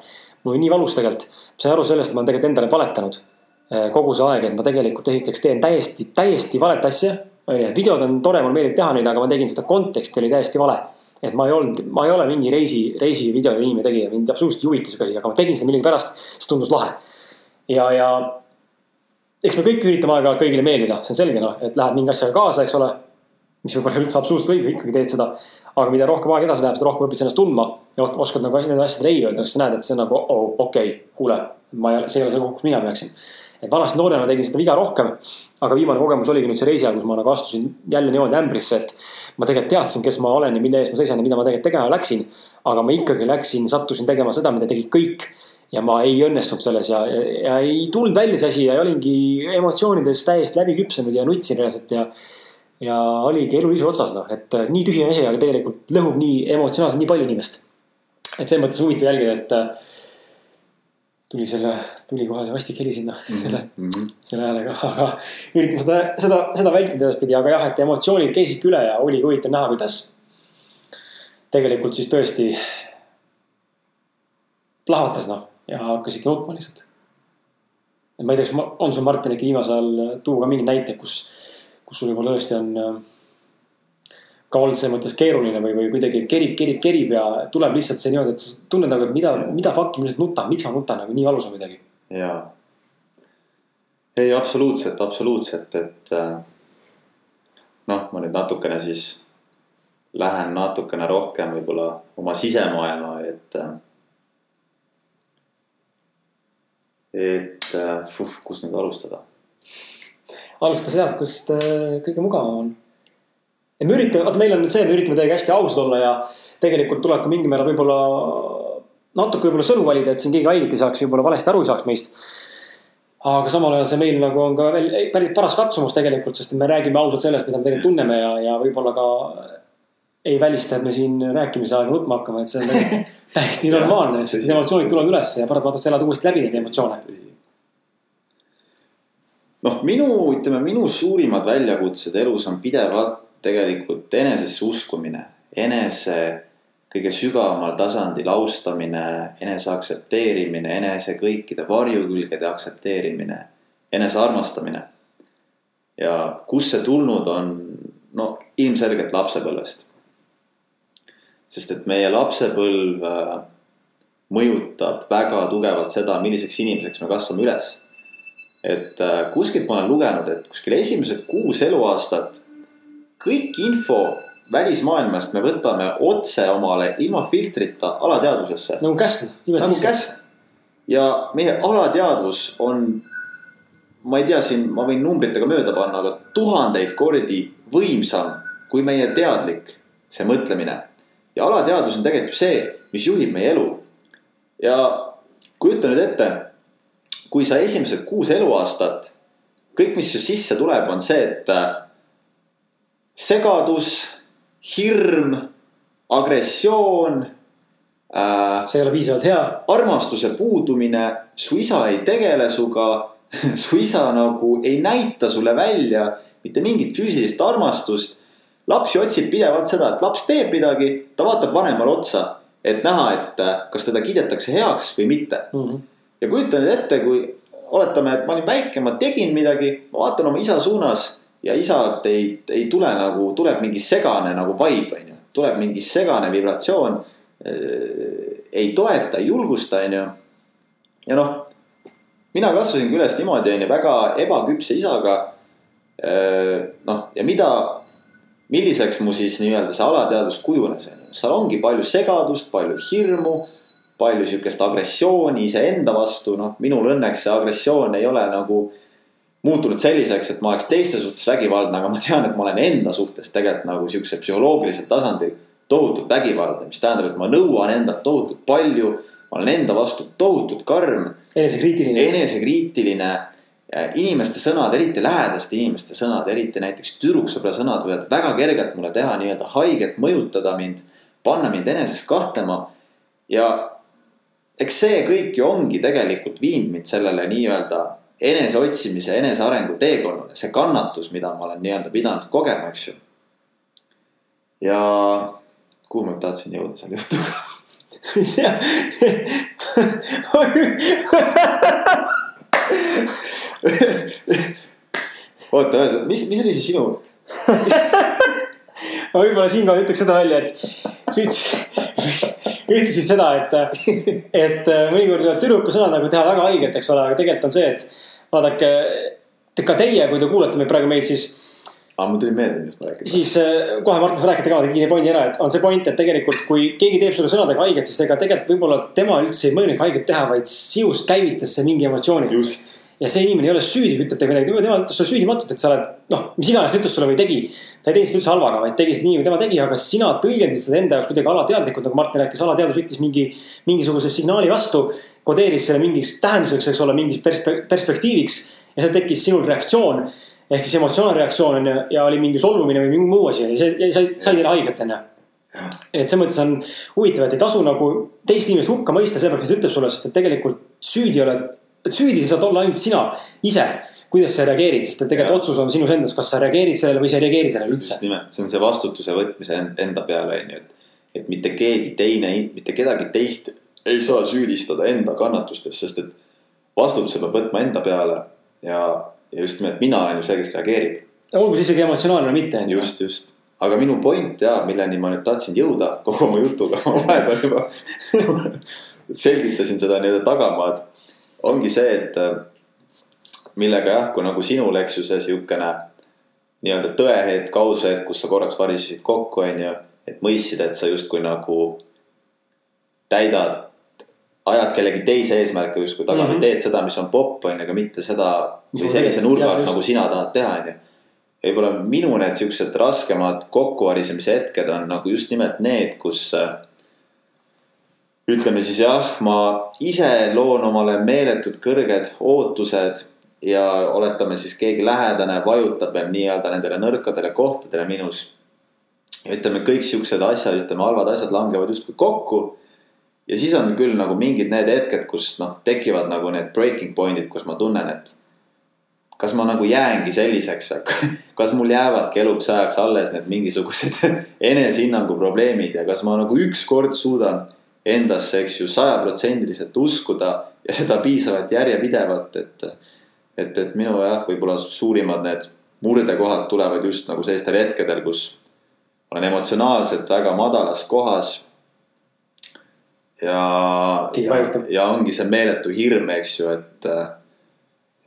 B: mul oli nii valus tegelikult, sain aru sellest, et ma olen tegelikult endale valetanud eh, kogu see aeg, et ma tegelikult esiteks teen täiesti, täiesti valet asja onju, videod on tore, mulle meeldib teha neid, aga ma tegin seda konteksti oli täiesti vale. et ma ei olnud, ma ei ole mingi reisi, reisivideode inimene tegija, mind absoluutselt ei huvita sihuke asi, aga ma tegin seda millegipärast, sest tundus lahe. ja, ja eks me kõik üritame aeg-ajalt kõigile meeldida, see on selge noh, et lähed mingi asjaga kaasa, eks ole. mis võib-olla üldse absoluutselt õige, ikkagi teed seda. aga mida rohkem aeg edasi läheb, seda rohkem õpid ennast tundma ja oskad nagu nendele asjadele ei öelda, kas sa näed, et see on nagu oh, okei okay,, kuule, ma ei ole, see ei ole see koht, kus mina peaksin et vanasti noorena tegin seda viga rohkem. aga viimane kogemus oligi nüüd see reisi ajal, kus ma nagu astusin jälle niimoodi ämbrisse, et. ma tegelikult teadsin, kes ma olen ja mille eest ma seisan ja mida ma tegelikult tegema läksin. aga ma ikkagi läksin, sattusin tegema seda, mida tegid kõik. Ja ma ei õnnestunud selles ja, ja, ja ei tulnud välja see asi ja olingi emotsioonides täiesti läbi küpsenud ja nutsin reaalselt ja ja oligi elu isu otsas noh, et nii tühine asi, aga tegelikult lõhub nii emotsionaalselt nii palju inimest. et selles mõttes huvitav jälgida, et tuli selle, tuli kohe see vastik heli sinna mm -hmm. selle mm, -hmm. selle häälega, aga üritame seda, seda, seda vältida edaspidi, aga jah, et emotsioonid käisidki üle ja oligi huvitav näha, kuidas. tegelikult siis tõesti plahvatas noh ja hakkasidki nutma lihtsalt. et ma ei tea, kas on sul Martin ikka viimasel ajal tuua ka mingeid näiteid, kus, kus sul võib-olla tõesti on äh, ka olnud selles mõttes keeruline või, või kuidagi kerib, kerib, kerib ja tuleb lihtsalt see niimoodi, et sa tunned nagu, et mida, mida fuck'i ma lihtsalt nutan, miks ma nutan nagu nii valus on midagi.
A: jaa. ei, absoluutselt, absoluutselt, et äh, noh, ma nüüd natukene siis lähen natukene rohkem võib-olla oma sisemaailma, et. Äh, et uh, kus nüüd alustada?
B: alusta sealt, kust uh, kõige mugavam on. ja me üritame, vaata, meil on nüüd see, me üritame teiega hästi ausad olla ja tegelikult tuleb ka mingil määral võib-olla natuke võib-olla sõnu valida, et siin keegi haiget ei saaks, võib-olla valesti aru ei saaks meist. aga samal ajal see meil nagu on ka veel päris paras katsumus tegelikult, sest me räägime ausalt sellest, mida me tegelikult tunneme ja, ja võib-olla ka ei välista, et me siin rääkimise aega võtma hakkame, et see on täiesti normaalne, sest emotsioonid tulevad üles ja paratamatult sa elad uuesti läbi neid emotsioone.
A: noh, minu, ütleme minu suurimad väljakutsed elus on pidevalt tegelikult enesesse uskumine, enese kõige sügavamal tasandil austamine, enese aktsepteerimine, enese kõikide varjukülgede aktsepteerimine, enese armastamine. ja kust see tulnud on, no ilmselgelt lapsepõlvest sest et meie lapsepõlv äh, mõjutab väga tugevalt seda, milliseks inimeseks me kasvame üles. et äh, kuskilt ma olen lugenud, et kuskil esimesed kuus eluaastat kõik info välismaailmast me võtame otse omale ilma filtrita alateadvusesse.
B: nagu käst.
A: nagu käst. ja meie alateadvus on, ma ei tea, siin ma võin numbritega mööda panna, aga tuhandeid kordi võimsam kui meie teadlik see mõtlemine ja alateadvus on tegelikult see, mis juhib meie elu. ja kujuta nüüd ette, kui sa esimesed kuus eluaastat, kõik, mis su sisse tuleb, on see, et äh, segadus, hirm, agressioon
B: äh,. see ei ole piisavalt hea.
A: armastuse puudumine, su isa ei tegele suga su isa nagu ei näita sulle välja mitte mingit füüsilist armastust laps ju otsib pidevalt seda, et laps teeb midagi, ta vaatab vanemale otsa, et näha, et äh, kas teda kiidetakse heaks või mitte mm. -hmm. ja kujuta nüüd ette, kui oletame, et ma olin väike, ma tegin midagi, ma vaatan oma isa suunas ja isalt ei, ei tule nagu, tuleb mingi segane nagu vibe, on ju. tuleb mingi segane vibratsioon. Äh, ei toeta, ei julgusta, on ju. ja noh, mina kasvasingi üles niimoodi, on ju, väga ebaküpse isaga. Äh, noh, ja mida milliseks mu siis nii-öelda see alateadvus kujunes, on ju. seal ongi palju segadust, palju hirmu, palju sihukest agressiooni iseenda vastu, noh, minul õnneks see agressioon ei ole nagu muutunud selliseks, et ma oleks teiste suhtes vägivaldne, aga ma tean, et ma olen enda suhtes tegelikult nagu sihukesel psühholoogilisel tasandil tohutult vägivaldne, mis tähendab, et ma nõuan endalt tohutult palju. ma olen enda vastu tohutult karm.
B: enesekriitiline.
A: enesekriitiline inimeste sõnad, eriti lähedaste inimeste sõnad, eriti näiteks tüdruksõbra sõnad võivad väga kergelt mulle teha nii-öelda haiget, mõjutada mind, panna mind eneses kahtlema. ja eks see kõik ju ongi tegelikult viinud mind sellele nii-öelda eneseotsimise, enesearengu teekonnale, see kannatus, mida ma olen nii-öelda pidanud kogema, eks ju. ja kuhu ma tahtsin jõuda selle jutuga oota, ühesõnaga, mis, mis oli siis sinu?
B: Ma võib-olla siinkohal ütleks seda välja, et sa ütlesid seda, et, et mõnikord võivad tüdruku sõnad nagu teha väga haiget, eks ole, aga tegelikult on see, et vaadake, ka teie, kui te kuulate meid praegu meid, siis
A: aa, mul tuli meelde, millest ma rääkisin.
B: siis äh, kohe Martin saab rääkida ka, tegin see pointi ära, et on see point, et tegelikult kui keegi teeb sulle sõnadega haiget, siis ega tegelikult võib-olla tema üldse ei mõelnud haiget teha, vaid sinust käivitas see mingi emotsiooni.
A: just
B: ja see inimene ei ole süüdi, kui ütleb teile midagi, tema ütles sulle süüdimatult, et sa oled noh, mis iganes ta ütles sulle või tegi. ta ei teinud seda üldse halvaga, vaid tegi seda nii, nagu tema tegi, aga sina tõlgendasid seda enda jaoks kuidagi alateadlikult, nagu Martin rääkis, alateadvus võttis mingi, mingisuguse signaali vastu. kodeeris selle mingiks tähenduseks, eks ole, mingiks perspe perspektiiviks ja seal tekkis sinul reaktsioon. Ehk siis emotsionaalne reaktsioon on ju ja oli mingi solvumine või mingi muu asi ja sai, sai, sai teile haiget on ju et selles mõttes on huvitav, et ei tasu nagu teist inimest hukka mõista sellepärast, et ta ütleb sulle, sest et tegelikult süüdi oled süüdi saad olla ainult sina ise kuidas sa reageerid, sest et tegelikult otsus on sinus endas, kas sa reageerid sellele või sa ei reageeri sellele üldse.
A: just nimelt, see on see vastutuse võtmise enda peale, on ju, et. et mitte keegi teine, mitte kedagi teist ei saa süüdistada enda kannatustes, sest et vastutuse peab võtma enda peale ja, ja just nimelt mina olen ju see, kes reageerib.
B: olgu see isegi emotsionaalne või mitte.
A: just, just, aga minu point ja milleni ma nüüd tahtsin jõuda kogu oma jutuga, ma vahepeal juba selgitasin seda nii-öelda tagamaad ongi see, et äh, millega jah, kui nagu sinul, eks ju, see sihukene nii-öelda tõehetk, aushetk, kus sa korraks varisesid kokku, on ju. et mõistsid, et sa justkui nagu täidad ajad kellegi teise eesmärke justkui taga mm -hmm. või teed seda, mis on popp, on ju, aga mitte seda või sellise nurga alt, nagu sina tahad teha, on ju. võib-olla minu need siuksed raskemad kokkuvarisemise hetked on nagu just nimelt need, kus äh, ütleme siis jah, ma ise loon omale meeletud kõrged ootused ja oletame siis keegi lähedane vajutab veel nii-öelda nendele nõrkadele kohtadele minus. ütleme, kõik siuksed asjad, ütleme halvad asjad langevad justkui kokku. Ja siis on küll nagu mingid need hetked, kus noh, tekivad nagu need breaking point'id, kus ma tunnen, et. kas ma nagu jäängi selliseks, kas mul jäävadki eluks ajaks alles need mingisugused enesehinnangu probleemid ja kas ma nagu ükskord suudan endasse, eks ju, sajaprotsendiliselt uskuda ja seda piisavalt järjepidevalt, et et, et minu jah, võib-olla suurimad need murdekohad tulevad just nagu sellistel hetkedel, kus olen emotsionaalselt väga madalas kohas. Ja, ja, ja ongi see meeletu hirm, eks ju, et.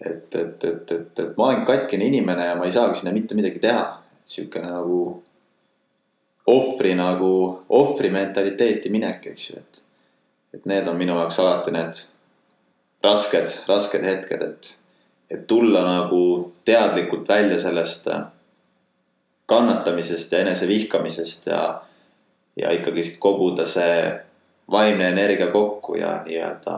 A: et, et, et, et, et ma olen katkine inimene ja ma ei saagi sinna mitte midagi teha, et sihukene nagu. ohvri nagu, ohvri mentaliteeti minek, eks ju, et. et need on minu jaoks alati need rasked, rasked hetked, et et tulla nagu teadlikult välja sellest äh, kannatamisest ja enesevihkamisest ja, ja ikkagist koguda see vaimne energia kokku ja nii-öelda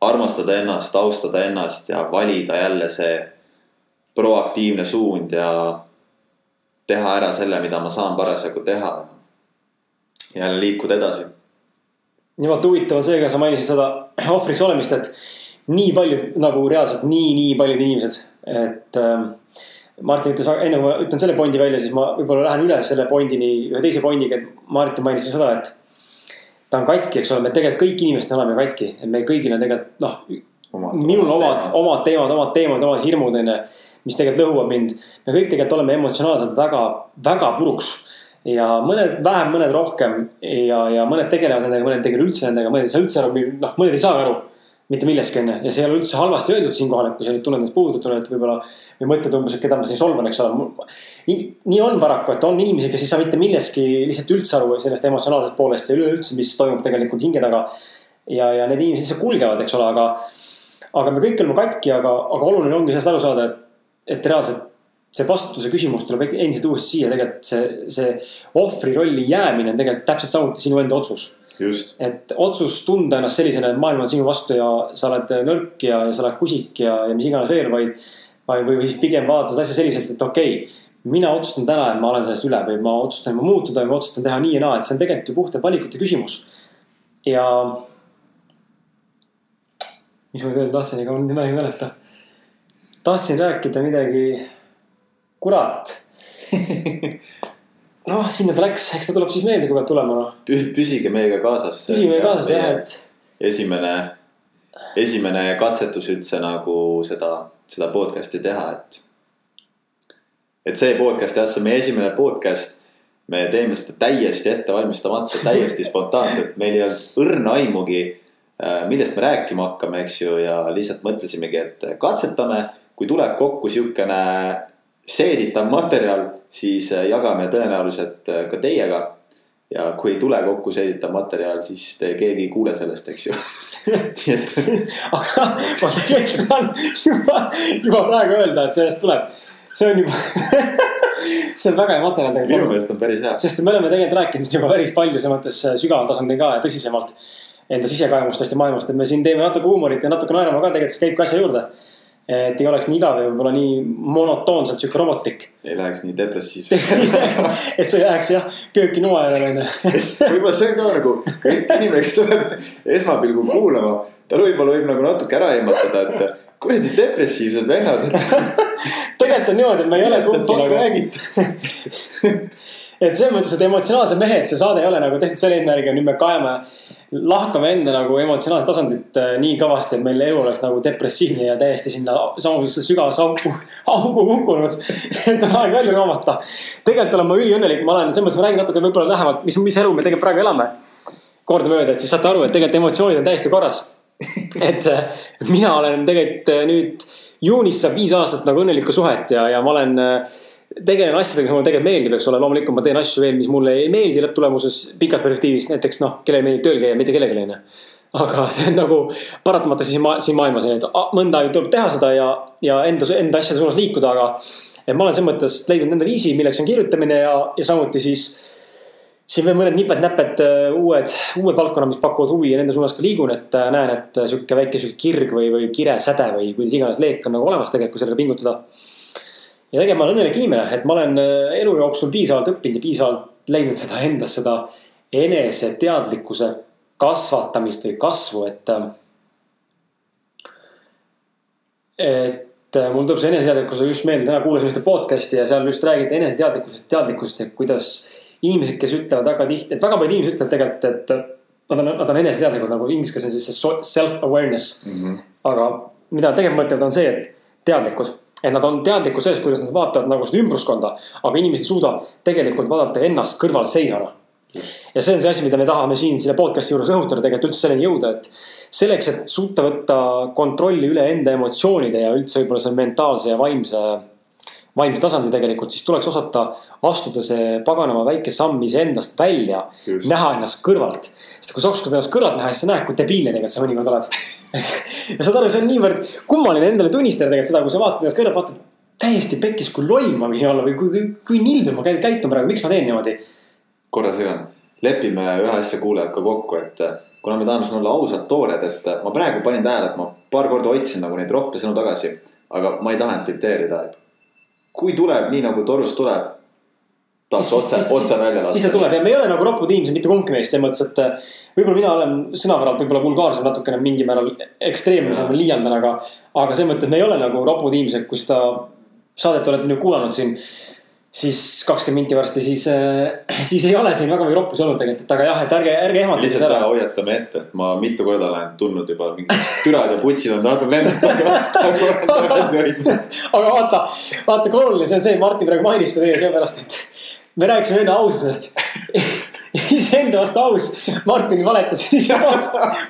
A: armastada ennast, austada ennast ja valida jälle see proaktiivne suund ja teha ära selle, mida ma saan parasjagu teha. jälle liikuda edasi.
B: niivõrd huvitav on see, ka sa mainisid seda ohvriks olemist, et nii paljud nagu reaalselt nii, nii paljud inimesed, et äh,. Martin ütles, enne kui ma ütlen selle pointi välja, siis ma võib-olla lähen üle selle pointini ühe teise pointiga, et Martin mainis seda, et. Ta on katki, eks ole, me tegelikult kõik inimesed oleme katki, et meil kõigil on tegelikult noh. minul omad, omad teemad, omad teemad, omad hirmud on ju, mis tegelikult lõhuvad mind. me kõik tegelikult oleme emotsionaalselt väga, väga puruks ja mõned vähem, mõned rohkem ja, ja mõned tegelevad nendega, mõned ei tegele üldse nendega, mõned ei saa üldse aru, noh, mõned ei saagi aru mitte millestki onju ja see ei ole üldse halvasti öeldud siinkohal, et kui sa nüüd tunned ennast puudu, et võib-olla. või mõtled umbes, et keda ma siin solvan, eks ole. nii on paraku, et on inimesi, kes ei saa mitte millestki lihtsalt üldse aru sellest emotsionaalsest poolest ja üleüldse, mis toimub tegelikult hinge taga. ja, ja need inimesed lihtsalt kulgevad, eks ole, aga. aga me kõik oleme katki, aga, aga oluline ongi sellest aru saada, et, et reaalselt see vastutuse küsimus tuleb endiselt uuesti siia, tegelikult see, see ohvri rolli jäämine on tegelikult täpselt samuti sinu enda otsus et otsus tunda ennast sellisena, et maailm on sinu vastu ja sa oled nõrk ja, ja sa oled kusik ja, ja mis iganes veel, vaid. või, või siis pigem vaadata seda asja selliselt, et okei okay, mina otsustan täna, et ma olen sellest üle või ma otsustan, muutuda või ma otsustan teha nii ja naa, et see on tegelikult ju puhtalt valikute küsimus. ja. mis ma nüüd öelda tahtsin, ega ma nüüd ei mäleta. tahtsin rääkida midagi, kurat noh, sinna ta läks, eks ta tuleb siis meelde, kui peab tulema noh.
A: püsige meiega kaasas.
B: püsige meiega kaasas jah, et.
A: esimene, esimene katsetus üldse nagu seda, seda podcast'i teha, et. et see podcast jah, see on meie esimene podcast. me teeme seda täiesti ettevalmistamata, täiesti spontaanselt, meil ei olnud õrna aimugi. Äh, millest me rääkima hakkame, eks ju, ja lihtsalt mõtlesimegi, et katsetame, kui tuleb kokku sihukene seeditav materjal, siis äh, jagame tõenäoliselt äh, ka teiega. ja kui ei tule kokku seeditav materjal, siis te keegi ei kuule sellest, eks ju nii et.
B: aga ma tegelikult saan juba, juba praegu öelda, et sellest tuleb, see on juba see on väga hea materjal
A: tegelikult. minu meelest on päris hea.
B: sest me oleme tegelikult rääkinud juba päris palju selles mõttes äh, sügaval tasandil ka ja tõsisemalt. Enda sisekaemustest ja maailmast, et me siin teeme natuke huumorit ja natuke naerame ka, tegelikult see käib ka asja juurde et ei oleks nii igav ja võib-olla nii monotoonselt sihuke robotlik.
A: ei läheks nii depressiivseks
B: et sa ei läheks jah kööki noa järele onju.
A: võib-olla see on ka nagu inimene, kes tuleb esmapilgul kuulama, tal võib-olla võib nagu natuke ära ehmatada, et kuradi depressiivsed vennad
B: tegelikult on niimoodi, et me ei ole kumbki nagu. Et selles mõttes, et emotsionaalsed mehed, see saade ei ole nagu tehtud selle eesmärgiga, nüüd me kaeme lahkame enda nagu emotsionaalset tasandit äh, nii kõvasti, et meil elu oleks nagu depressiivne ja täiesti sinna samasugusesse sügavasse auku, auku kukkunud. et on aeg välja raamata. tegelikult olen ma üliõnnelik, ma olen, selles mõttes ma räägin natuke võib-olla lähemalt, mis, mis elu me tegelikult praegu elame. kordamööda, et siis saate aru, et tegelikult emotsioonid on täiesti korras. et äh, mina olen tegelikult äh, nüüd juunis saab viis aastat nagu õnnelikku suhet ja, ja ma olen tegelen asjadega, mis mulle tegelikult meeldib, eks ole, loomulikult ma teen asju veel, mis mulle ei meeldi lõpptulemuses pikas perspektiivis, näiteks noh, kellele meeldib tööl käia, mitte kellelegi onju. aga see on nagu paratamatu siin, ma, siin maailmas, et mõnda aega tuleb teha seda ja, ja enda, enda asjade suunas liikuda, aga. et ma olen selles mõttes leidnud enda viisi, milleks on kirjutamine ja, ja samuti siis. siin veel mõned niped-näped uued, uued valdkonnad, mis pakuvad huvi ja nende suunas ka liigun, et näen, et sihuke väike sihuke kirg või, või kiresäde või kuidas iganes leek on nagu olemas tegelikult, kui sellega pingutada. Ja tegelikult ma olen õnnelik inimene, et ma olen elu jooksul piisavalt õppinud ja piisavalt leidnud seda endas seda eneseteadlikkuse kasvatamist või kasvu, et. et mul tuleb see eneseteadlikkus just meelde, täna kuulasin ühte podcast'i ja seal just räägiti eneseteadlikkusest, teadlikkusest ja kuidas. inimesed, kes ütlevad väga tihti, et väga paljud inimesed ütlevad tegelikult, et nad on, nad on eneseteadlikud nagu inglise keeles on siis see self-awareness mm. -hmm. aga mida nad tegelikult mõtlevad, on see, et teadlikkus et nad on teadlikud sellest, kuidas nad vaatavad nagu seda ümbruskonda, aga inimesed ei suuda tegelikult vaadata ennast kõrvalseisjana ja see on see asi, mida me tahame siin selle podcast'i juures rõhutada, tegelikult üldse selleni jõuda, et. selleks, et suuta võtta kontrolli üle enda emotsioonide ja üldse võib-olla selle mentaalse ja vaimse, vaimse tasandi tegelikult, siis tuleks osata astuda see paganama väike samm iseendast välja. näha ennast kõrvalt, sest kui sa oskad ennast kõrvalt näha, siis sa näed, kui debiilne tegelikult sa mõnikord oled ja saad aru, see on niivõrd kummaline endale tunnistada tegelikult seda, kui sa vaatad ennast kõrvalt, vaatad täiesti pekkis, kui loll ma võin olla või kui, kui, kui nilbem ma käitun praegu, miks ma teen niimoodi
A: korra segan, lepime ühe asja kuulajad ka kokku, et äh, kuna me tahame siin olla ausad, toored, et äh, ma praegu panin tähele, et ma paar korda otsisin nagu neid roppe sõnu tagasi. aga ma ei taha tsiteerida, et kui tuleb nii nagu torust tuleb. tahaks otse, otse välja lasta.
B: mis see tuleb ja me ei ole nagu ropud inimesed, mitte kumbki meist selles mõttes, et äh, võib-olla mina olen sõnaväralt võib-olla vulgaarsem natukene mingil määral ekstreemne, liialdan, aga. aga selles mõttes me ei ole nagu ropud inimesed, kui seda saadet olete nüüd kuulanud siin siis kakskümmend minti varsti, siis äh,, siis ei ole siin väga palju roppusi olnud tegelikult, et aga jah, et ärge, ärge ehmatage.
A: lihtsalt ära. hoiatame ette, et ma mitu korda olen tundnud juba mingid türad ja putsid on tahtnud lennata, aga
B: vaata, vaata kui oluline see on see, Martin praegu mainis seda teie sellepärast, et me rääkisime enne aususest. Iseenda vastu aus, Martin valetas ise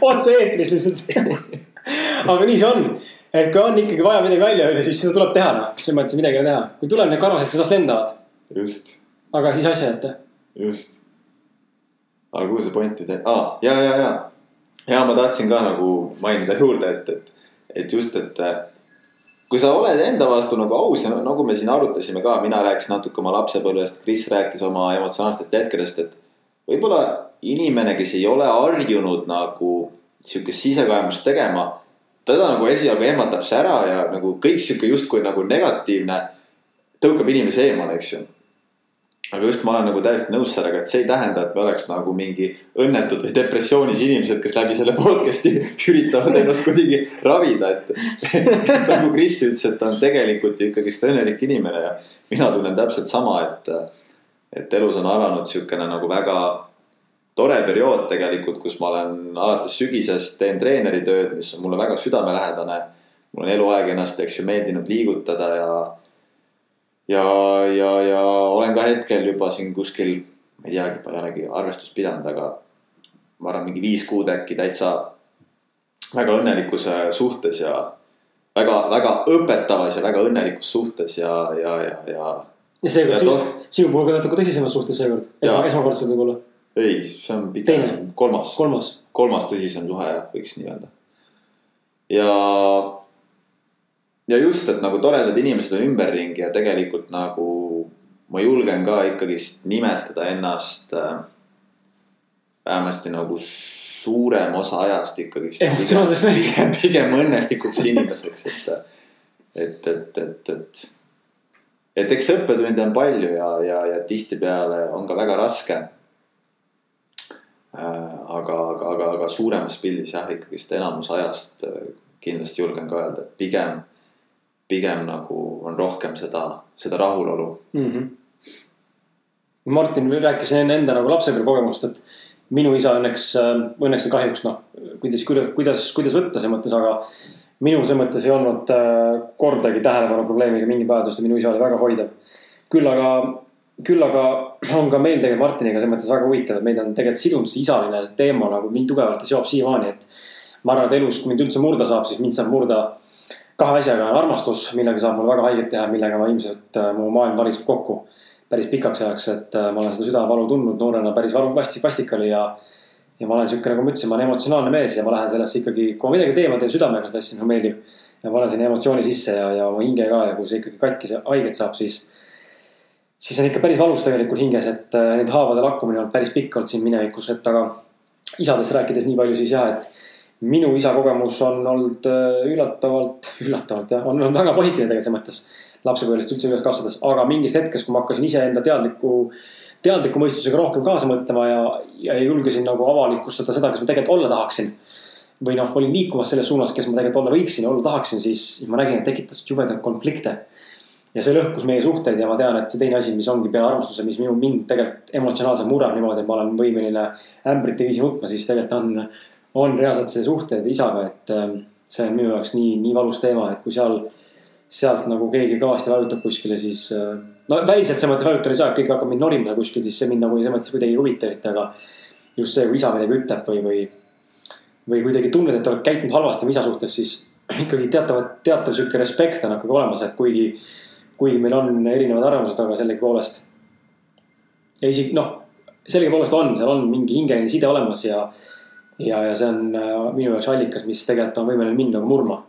B: otse eetris lihtsalt. Aga nii see on et kui on ikkagi vaja midagi välja öelda, siis seda tuleb teha, noh, selles mõttes midagi ei ole teha. kui tuleb need karvased sedast lendavad.
A: just.
B: aga siis asja ette.
A: just. aga kuhu see point nüüd jäi ah,, ja, ja, ja. ja ma tahtsin ka nagu mainida juurde, et, et, et just, et kui sa oled enda vastu nagu aus ja nagu me siin arutasime ka, mina rääkisin natuke oma lapsepõlvest, Kris rääkis oma emotsionaalsetest hetkedest, et võib-olla inimene, kes ei ole harjunud nagu sihukest sisekaemust tegema teda nagu esialgu ehmatab see ära ja nagu kõik sihuke justkui nagu negatiivne tõukab inimesi eemale, eks ju. aga just ma olen nagu täiesti nõus sellega, et see ei tähenda, et me oleks nagu mingi õnnetud või depressioonis inimesed, kes läbi selle podcast'i üritavad ennast kuidagi ravida, et. nagu Kris ütles, et ta on tegelikult ju ikkagist õnnelik inimene ja mina tunnen täpselt sama, et. et elus on alanud sihukene nagu väga tore periood tegelikult, kus ma olen alates sügisest teen treeneritööd, mis on mulle väga südamelähedane. mul on eluaeg ennast, eks ju, meeldinud liigutada ja. ja, ja, ja olen ka hetkel juba siin kuskil, ma ei teagi, ma ei olegi arvestust pidanud, aga. ma arvan, mingi viis kuud äkki täitsa väga õnnelikus suhtes ja väga, väga õpetavas ja väga õnnelikus suhtes ja, ja, ja, ja.
B: ja seekord sinu, sinu puhul ka natuke tõsisemas suhtes seekord, esmakordselt võib-olla
A: ei, see on pigem kolmas,
B: kolmas,
A: kolmas tõsisem suhe jah, võiks nii öelda. ja, ja just, et nagu toredad inimesed on ümberringi ja tegelikult nagu ma julgen ka ikkagist nimetada ennast äh, vähemasti nagu suurem osa ajast ikkagist. pigem, pigem, pigem õnnelikuks inimeseks, et, et, et, et, et. et eks õppetunde on palju ja, ja, ja tihtipeale on ka väga raske aga, aga, aga, aga suuremas pildis jah, ikkagist enamus ajast äh, kindlasti julgen ka öelda, et pigem, pigem nagu on rohkem seda, seda rahulolu mm. -hmm.
B: Martin rääkis enne enda nagu lapsepõlvekogemust, et minu isa õnneks, äh, õnneks ja kahjuks noh, kuidas, kuidas, kuidas võtta selles mõttes, aga minu selles mõttes ei olnud kordagi tähelepanu probleemiga mingit vajadust ja minu isa oli väga hoidev. küll aga küll aga on ka meil tegelikult Martiniga selles mõttes väga huvitav, et meid on tegelikult sidunud see isaline teema nagu mind tugevalt ja seob siiamaani, et. ma arvan, et elus, kui mind üldse murda saab, siis mind saab murda kahe asjaga, on armastus, millega saab mulle väga haiget teha, millega ma ilmselt, äh, mu maailm variseb kokku. päris pikaks ajaks, et äh, ma olen seda südamevalu tundnud noorena päris valu, vastik, oli ja. ja ma olen sihuke, nagu ma ütlesin, ma olen emotsionaalne mees ja ma lähen sellesse ikkagi, kui ma midagi teen, ma teen südamega seda asja, mulle meeldib. ja panen sinna emotsiooni sisse ja, ja oma hinge ka ja kui see ikkagi katki, haiget saab, siis. Siis on ikka päris valus tegelikult hinges, et äh, nende haavade lakkumine on päris pikk olnud siin minevikus, et aga. isadest rääkides nii palju siis jah, et minu isa kogemus on olnud äh, üllatavalt, üllatavalt jah, on olnud väga positiivne tegelikult selles mõttes. lapsepõlvest üldse üles kasvades, aga mingist hetkest, kui ma hakkasin iseenda teadliku teadliku mõistusega rohkem kaasa mõtlema ja, ja julgesin nagu avalikustada seda, kes ma tegelikult olla tahaksin. või noh, olin liikumas selles suunas, kes ma tegelikult olla võiksin ja olla tahaksin, siis ma nägin, et tekitas jubedaid konflikte. Ja see lõhkus meie suhteid ja ma tean, et see teine asi, mis ongi peale armastuse, mis minu, mind tegelikult emotsionaalselt murrab niimoodi, et ma olen võimeline ämbrite viisi nutma, siis tegelikult on, on reaalselt see suhted isaga, et ähm, see on minu jaoks nii, nii valus teema, et kui seal, sealt nagu keegi kõvasti vajutab kuskile, siis äh, no väliselt selles mõttes vajutada ei saa, et keegi hakkab mind norima kuskil, siis see mind nagu selles mõttes kuidagi ei huvita eriti, aga. just see, kui isa midagi ütleb või, või, või kuidagi tunned, et oled käitunud halvasti oma isa suhtes, siis ikkagi teatav, teatav sihuke respekt on ikkagi olemas, et kuigi. Kuigi meil on erinevad arvamused, aga sellegipoolest. ja isegi noh, sellegipoolest on, seal on mingi hingeline side olemas ja. ja, ja see on äh, minu jaoks allikas, mis tegelikult on võimeline mind nagu murma.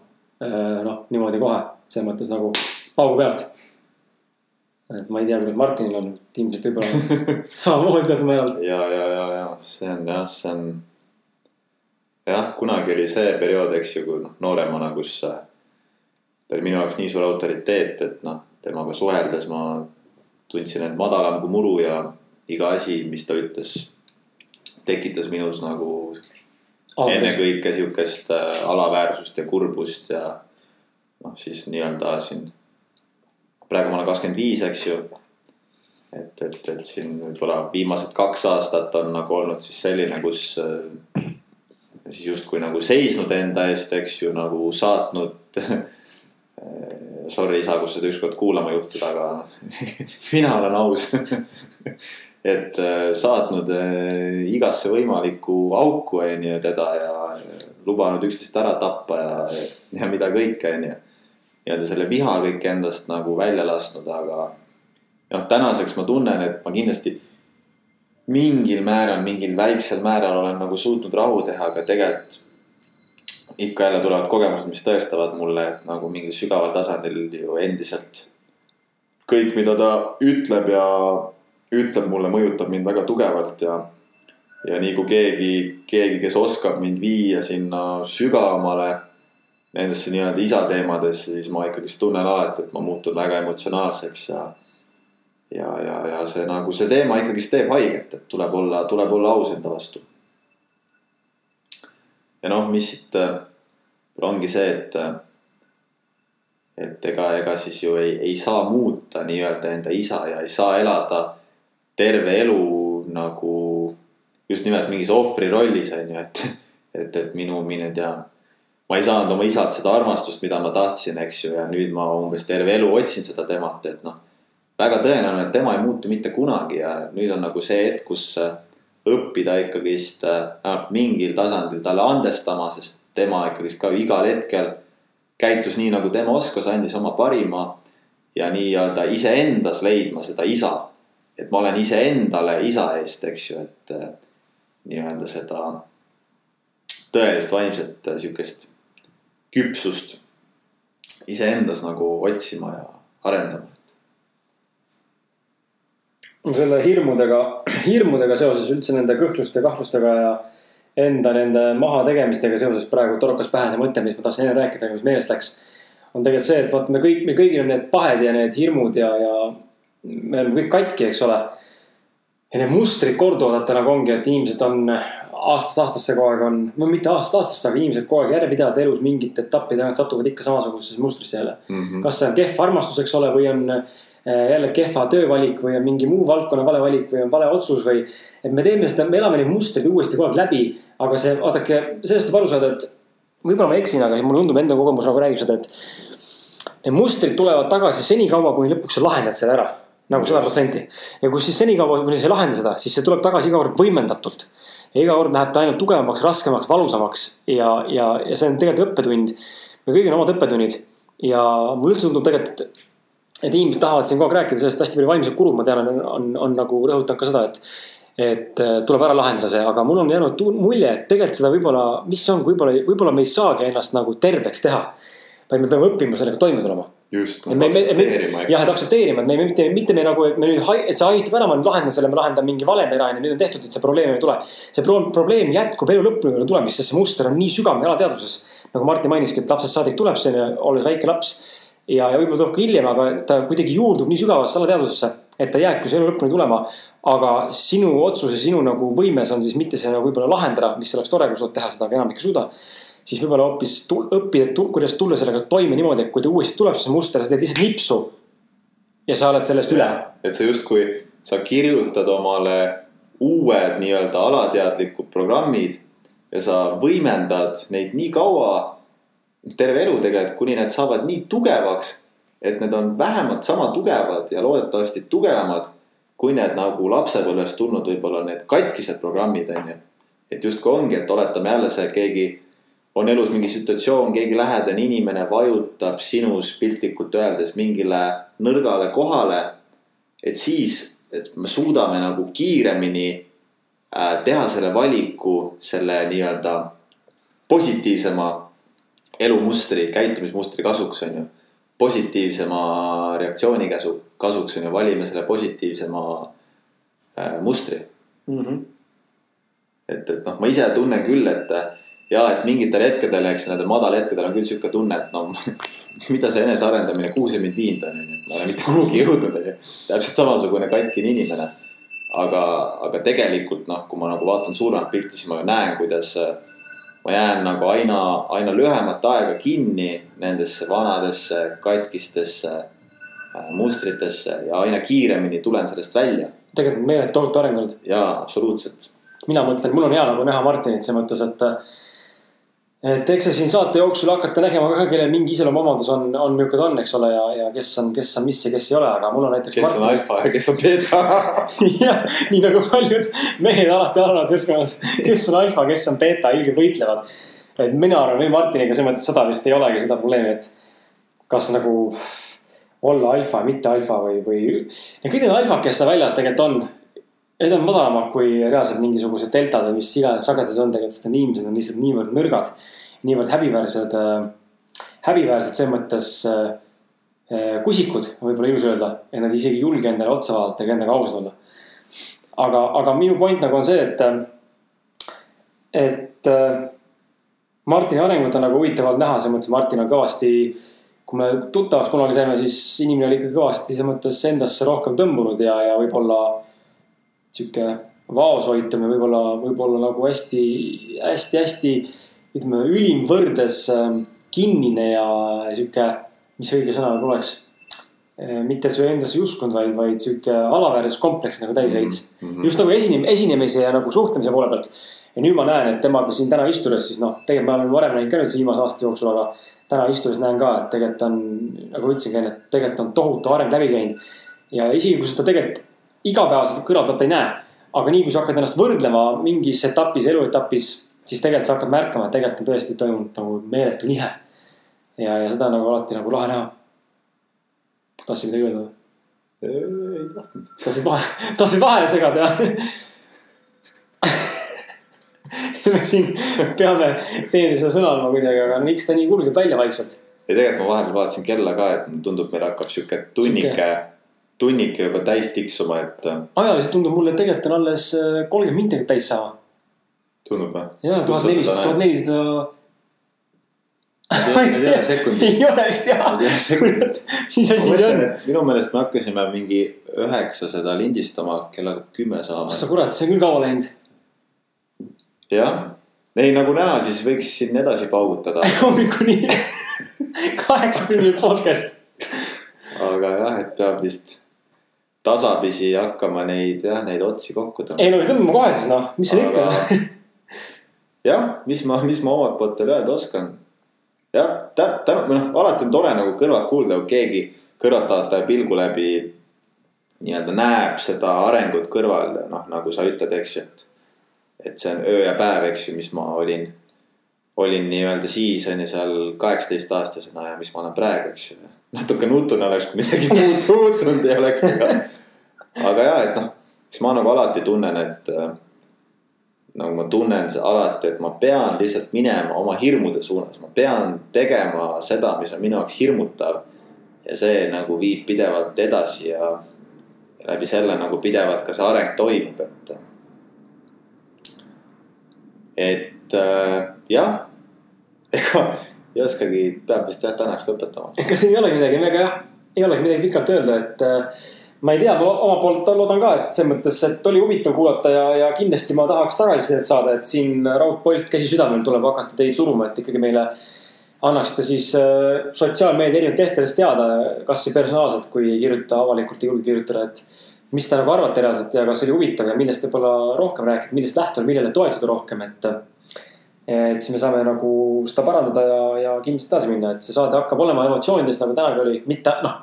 B: Äh, noh, niimoodi kohe, selles mõttes nagu paugu pealt et ma ei tea, kuidas Martinil on, ilmselt võib-olla samamoodi teatud määral.
A: ja, ja, ja, ja see on jah, see on. jah, kunagi oli see periood, eks ju, kui noh, nooremana, kus. ta oli minu jaoks nii suur autoriteet, et noh, temaga suheldes ma tundsin end madalam kui muru ja iga asi, mis ta ütles, tekitas minus nagu ennekõike sihukest äh, alaväärsust ja kurbust ja noh, siis nii-öelda siin praegu ma olen kakskümmend viis, eks ju. et, et, et siin võib-olla viimased kaks aastat on nagu olnud siis selline, kus äh, siis justkui nagu seisnud enda eest, eks ju, nagu saatnud Sorry isa, kui seda ükskord kuulama juhtud, aga mina olen aus et äh, saatnud äh, igasse võimalikku auku, onju, teda ja lubanud üksteist ära tappa ja, ja mida kõike, onju nii-öelda selle viha kõik endast nagu välja lasknud, aga. noh, tänaseks ma tunnen, et ma kindlasti mingil määral, mingil väiksel määral olen nagu suutnud rahu teha, aga tegelikult. Ikka jälle tulevad kogemused, mis tõestavad mulle, et nagu mingil sügaval tasandil ju endiselt. kõik, mida ta ütleb ja ütleb mulle, mõjutab mind väga tugevalt ja. ja nii kui keegi, keegi, kes oskab mind viia sinna sügavamale nendesse nii-öelda isa teemadesse, siis ma ikkagist tunnen alati, et ma muutun väga emotsionaalseks ja. ja, ja, ja see nagu see teema ikkagist teeb haiget, et tuleb olla, tuleb olla aus enda vastu. Ja noh, mis siit äh, ongi see, et. et ega, ega siis ju ei, ei saa muuta nii-öelda enda isa ja ei saa elada terve elu nagu just nimelt mingis ohvri rollis on ju, et, et, et minu, mine tea ma ei saanud oma isalt seda armastust, mida ma tahtsin, eks ju, ja nüüd ma umbes terve elu otsin seda temalt, et noh. väga tõenäoline, et tema ei muutu mitte kunagi ja nüüd on nagu see hetk, kus äh, õppida ikkagist äh, mingil tasandil talle andestama, sest tema ikkagist ka igal hetkel käitus nii, nagu tema oskas, andis oma parima ja nii-öelda iseendas leidma seda isa. et ma olen iseendale isa eest, eks ju, et äh, nii-öelda seda tõelist vaimset sihukest küpsust iseendas nagu otsima ja arendama.
B: Selle hirmudega, hirmudega seoses üldse nende kõhkluste, kahtlustega ja enda nende mahategemistega seoses praegu torkas pähe see mõte, mis ma tahtsin enne rääkida, mis meelest läks. on tegelikult see, et vaata, me kõik, meil kõigil on need pahed ja need hirmud ja, ja me oleme kõik katki, eks ole. ja need mustrid korduvad, vaata nagu ongi, et inimesed on aastast aastasse kogu aeg on, no mitte aastast aastasse, aga inimesed kogu aeg järjepidevalt elus mingit etappi tagant satuvad ikka samasugusesse mustrisse jälle mm. -hmm. kas see on kehv armastus, eks ole, või on jälle kehva töövalik või on mingi muu valdkonna vale valik või on vale otsus või. et me teeme seda, me elame neid mustreid uuesti kogu aeg läbi, aga see, vaadake, sellest tuleb aru saada, et võib-olla ma eksin, aga mulle tundub, enda kogemus nagu räägib seda, et. Need mustrid tulevad tagasi senikaua, kuni lõpuks sa lahendad selle ära nagu sada protsenti. ja kus siis senikaua, kuni sa ei lahenda seda, siis see tuleb tagasi iga kord võimendatult ja iga kord läheb ta ainult tugevamaks, raskemaks, valusamaks ja, ja, ja see on tegelikult õppetund. me kõigil on omad õppetunnid ja mulle üldse tundub tegelikult, et, inimesed tahavad siin kogu aeg rääkida sellest hästi palju vaimset kulu, ma tean, on, on, on nagu rõhutanud ka seda, et. et äh, tuleb ära lahendada see, aga mul on jäänud mulje, et tegelikult seda võib-olla, mis on, võib-olla, võib-olla me ei saagi ennast nagu terveks teha. vaid me peame õppima sellega toime tulema.
A: just, aktsepteerima,
B: jah, et aktsepteerima, et me mitte, mitte me nagu, et me nüüd, et see aitab ära, ma nüüd lahendan selle, ma lahendan mingi valemi ära, onju, nüüd on tehtud, et see probleem ei tule. see pro probleem jätkub elu lõpuni tulemas, sest see muster on nii sügav alateadvuses. nagu Martin mainiski, et lapsest saadik tuleb see, olles väike laps. Ja, ja võib-olla tuleb ka hiljem, aga ta kuidagi juurdub nii sügavasse alateadvusesse, et ta jääbki see elu lõpuni tulema. aga sinu otsus ja sinu nagu võimes on siis mitte see nagu võib-olla lahendada, mis oleks tore, kui sa saad teha seda, aga enamik ei suuda siis võib-olla hoopis õppida, kuidas tulla sellega toime niimoodi, et kui ta uuesti tuleb, see muster, sa teed lihtsalt nipsu. ja sa oled sellest üle.
A: et sa justkui, sa kirjutad omale uued nii-öelda alateadlikud programmid ja sa võimendad neid nii kaua, terve elu tegelikult, kuni need saavad nii tugevaks, et need on vähemalt sama tugevad ja loodetavasti tugevamad, kui need nagu lapsepõlvest tulnud võib-olla need katkised programmid on ju. et justkui ongi, et oletame jälle see keegi on elus mingi situatsioon, keegi lähedane inimene vajutab sinus piltlikult öeldes mingile nõrgale kohale. et siis, et me suudame nagu kiiremini äh, teha selle valiku selle nii-öelda positiivsema elumustri, käitumismustri kasuks, on ju. positiivsema reaktsiooni käsu, kasuks on ju, valime selle positiivsema äh, mustri.
B: Mm -hmm.
A: et, et noh, ma ise tunnen küll, et ja et mingitel hetkedel, eks nendel madalhetkedel on küll sihuke tunne, et no mida see enesearendamine, kuhu see mind viinud on, onju, et ma ei ole mitte kuhugi jõudnud, onju. täpselt samasugune katkine inimene. aga, aga tegelikult noh, kui ma nagu vaatan suuremat pilti, siis ma ju näen, kuidas ma jään nagu aina, aina lühemat aega kinni nendesse vanadesse katkistesse äh, mustritesse ja aina kiiremini tulen sellest välja.
B: tegelikult meeletu tohutu areng olnud.
A: jaa, absoluutselt.
B: mina mõtlen, mul on hea nagu näha Martinit selles mõttes, et et eks see siin saate jooksul hakata nägema ka, kellel mingi iseloomuomadus on, on nihuke ta on, eks ole, ja, ja kes on, kes on mis ja kes ei ole, aga mul on näiteks.
A: kes Martin... on alfa ja kes on beeta
B: jah, nii nagu paljud mehed alati arvavad seltskonnas, kes on alfa, kes on beeta, ilgelt võitlevad. et mina arvan, või Martiniga selles mõttes seda vist ei olegi seda probleemi, et kas nagu olla alfa, mitte alfa või, või. ja kõik need alfad, kes seal väljas tegelikult on. Need on madalamad kui reaalselt mingisugused deltad või mis iganes sagedused on tegelikult, sest need inimesed on lihtsalt niivõrd nõrgad. niivõrd häbiväärsed äh,, häbiväärsed selles mõttes äh, kusikud, võib-olla ilus öelda. et nad isegi ei julge endale otsa vaadata ega endaga ausad olla. aga, aga minu point nagu on see, et, et äh, Martini arengut on nagu huvitavalt näha, selles mõttes, Martin on kõvasti kui me tuttavaks kunagi saime, siis inimene oli ikka kõvasti selles mõttes endasse rohkem tõmbunud ja, ja võib-olla sihuke vaoshoitum ja võib-olla, võib-olla nagu hästi, hästi, hästi ütleme, ülim võrdes ähm, kinnine ja sihuke, mis õige sõna võib oleks. mitte, et sa endasse ei uskunud, vaid, vaid sihuke alaväärsuskompleks nagu täis veits mm. -hmm. just nagu esinem-, esinemise ja nagu suhtlemise poole pealt. ja nüüd ma näen, et temaga siin täna istudes siis noh, tegelikult me oleme varem näinud ka nüüd siin viimase aasta jooksul, aga täna istudes näen ka, et tegelikult on, nagu ütlesingi enne, et tegelikult on tohutu areng läbi käinud. ja isegi kui seda tegelikult igapäevaselt kõrvalt vaata ei näe, aga nii kui sa hakkad ennast võrdlema mingis etapis, eluetapis, siis tegelikult sa hakkad märkama, et tegelikult on tõesti toimunud nagu meeletu nihe. ja, ja seda on nagu alati nagu lahe näha. tahtsid midagi öelda või?
A: ei tahtnud.
B: tahtsid vahele, tahtsid vahele segada jah? me siin peame teineteisele sõna andma kuidagi, aga miks ta nii kulgeb välja vaikselt?
A: ja tegelikult ma vahepeal vaatasin kella ka, et tundub, meil hakkab sihuke tunnike, tunnike juba täis tiksuma, et.
B: ajaliselt tundub mulle, et tegelikult on alles äh, kolmkümmend minti täis saama.
A: tundub või?
B: ja tuhat nelisada, tuhat nelisada.
A: ei tea sekundit.
B: ei ole vist jah. mis asi see on?
A: minu meelest me hakkasime mingi üheksasada lindistama kella kümme saama.
B: sa kurat, see on küll kaua läinud
A: jah, ei nagu näha, siis võiks siin edasi paugutada
B: hommikuni kaheksa tunnine podcast.
A: aga jah, et peab vist tasapisi hakkama neid jah, neid otsi kokku
B: tõmbama. ei no tõmbame kohe siis noh, mis seal ikka.
A: jah, mis ma, mis ma omalt poolt veel öelda oskan. jah, tänu, või noh, alati on tore nagu kõrvalt kuulda, kui keegi kõrvaltvaataja pilgu läbi nii-öelda näeb seda arengut kõrval, noh nagu sa ütled, eks ju, et et see on öö ja päev, eks ju, mis ma olin, olin nii-öelda siis on ju seal kaheksateistaastasena ja mis ma olen praegu, eks ju. Natuke nutune oleks, kui midagi muud muutunud ei oleks, aga, aga ja, et noh, siis ma nagu alati tunnen, et äh, nagu ma tunnen alati, et ma pean lihtsalt minema oma hirmude suunas, ma pean tegema seda, mis on minu jaoks hirmutav. ja see nagu viib pidevalt edasi ja, ja läbi selle nagu pidevalt ka see areng toimub, et. et äh, jah, ega ei oskagi, peab vist jah tänaks lõpetama.
B: ega siin ei olegi midagi, ega jah, ei olegi midagi pikalt öelda, et äh, ma ei tea, ma oma poolt loodan ka, et selles mõttes, et oli huvitav kuulata ja, ja kindlasti ma tahaks tagasisidet saada, et siin Raud Bolt käsi südamel tuleb hakata teid suruma, et ikkagi meile annaksite siis äh, sotsiaalmeedia erinevatest lehtedest teada, kasvõi personaalselt, kui ei kirjuta avalikult, ei julge kirjutada, et. mis te nagu arvate reaalselt ja kas oli huvitav ja millest võib-olla rohkem rääkida, millest lähtuda, millele toetuda rohkem, et. Et siis me saame nagu seda parandada ja, ja kindlasti edasi minna, et see saade hakkab olema emotsioonidest nagu tänagi oli, mitte noh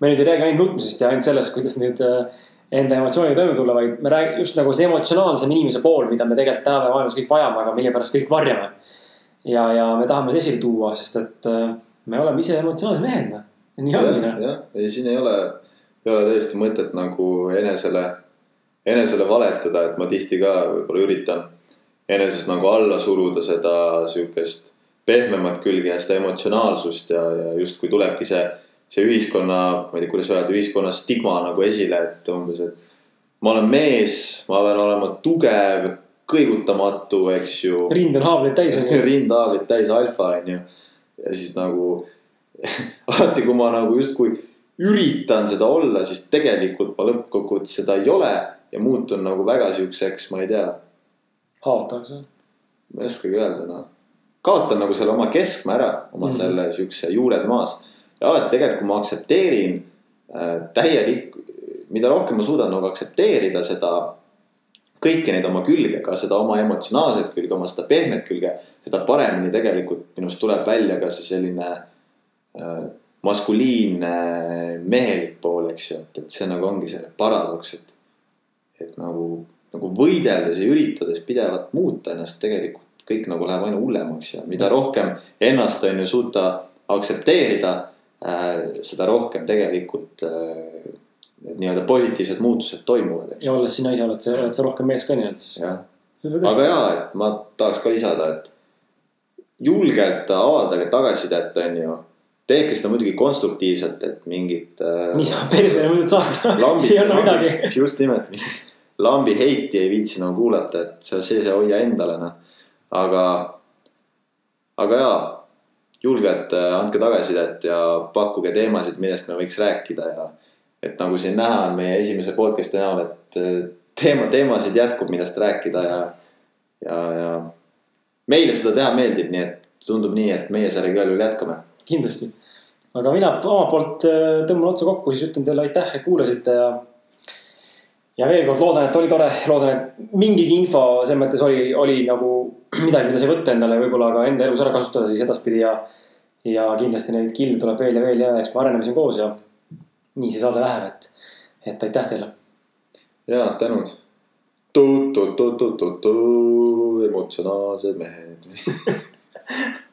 B: me nüüd ei räägi ainult nutmisest ja ainult sellest, kuidas nüüd äh, enda emotsiooniga toime tulla, vaid me räägime just nagu see emotsionaalsem inimese pool, mida me tegelikult tänapäeva maailmas kõik vajame, aga mille pärast kõik varjame. ja, ja me tahame seda esile tuua, sest et äh, me oleme ise emotsionaalsed mehed, noh. nii ongi,
A: noh. jah, ei siin ei ole, ei ole tõesti mõtet nagu enesele, enesele valetada, et ma tihti ka võib-olla üritan eneses nagu alla suruda seda sihukest pehmemat külge ja seda emotsionaalsust ja, ja justkui tulebki see see ühiskonna, ma ei tea, kuidas öelda, ühiskonna stigma nagu esile, et umbes, et ma olen mees, ma pean olema tugev, kõigutamatu, eks ju.
B: rind on haavleid täis
A: on ju. rind haavleid täis, alfa on ju. ja siis nagu alati, kui ma nagu justkui üritan seda olla, siis tegelikult ma lõppkokkuvõttes seda ei ole ja muutun nagu väga siukseks, ma ei tea.
B: Haavatavaks jah?
A: ma ei oskagi öelda noh. kaotan nagu selle oma keskme ära, oma mm -hmm. selle siukse juured maas ja alati tegelikult, kui ma aktsepteerin äh, täielik, mida rohkem ma suudan nagu aktsepteerida seda. kõiki neid oma külge, ka seda oma emotsionaalset külge, oma seda pehmet külge, seda paremini tegelikult minust tuleb välja ka see selline äh, maskuliinne mehelik pool, eks ju, et, et see nagu ongi see paradoks, et. et nagu, nagu võideldes ja üritades pidevalt muuta ennast, tegelikult kõik nagu läheb aina hullemaks ja mida rohkem ennast on ju suuta aktsepteerida Äh, seda rohkem tegelikult äh, nii-öelda positiivsed muutused toimuvad.
B: ja olles sina ise oled sa, oled sa rohkem mees ka nii-öelda siis.
A: aga ja, et ma tahaks ka lisada, et julgelt avaldage tagasisidet, on ju. tehke seda muidugi konstruktiivselt, et mingit
B: äh,. niisama persele muidu saata, siin ei ole midagi.
A: just nimelt, lambi heiti ei viitsi nagu kuulata, et see, see, see hoia endale noh, aga, aga jaa julgelt äh, andke tagasisidet ja pakkuge teemasid, millest me võiks rääkida ja. et nagu siin näha on meie esimese podcast'i näol, et äh, teema, teemasid jätkub, millest rääkida ja, ja, ja. meile seda teha meeldib, nii et tundub nii, et meie sellega igal juhul jätkame.
B: kindlasti, aga mina oma poolt äh, tõmban otsa kokku, siis ütlen teile aitäh, et kuulasite ja ja veel kord loodan, et oli tore, loodan, et mingigi info selles mõttes oli, oli nagu midagi, mida sai võtta endale võib-olla ka enda elus ära kasutada siis edaspidi ja. ja kindlasti neid kille tuleb veel ja veel ja eks me areneme siin koos ja nii see saade läheb, et, et aitäh teile.
A: ja tänud. emotsionaalsed mehed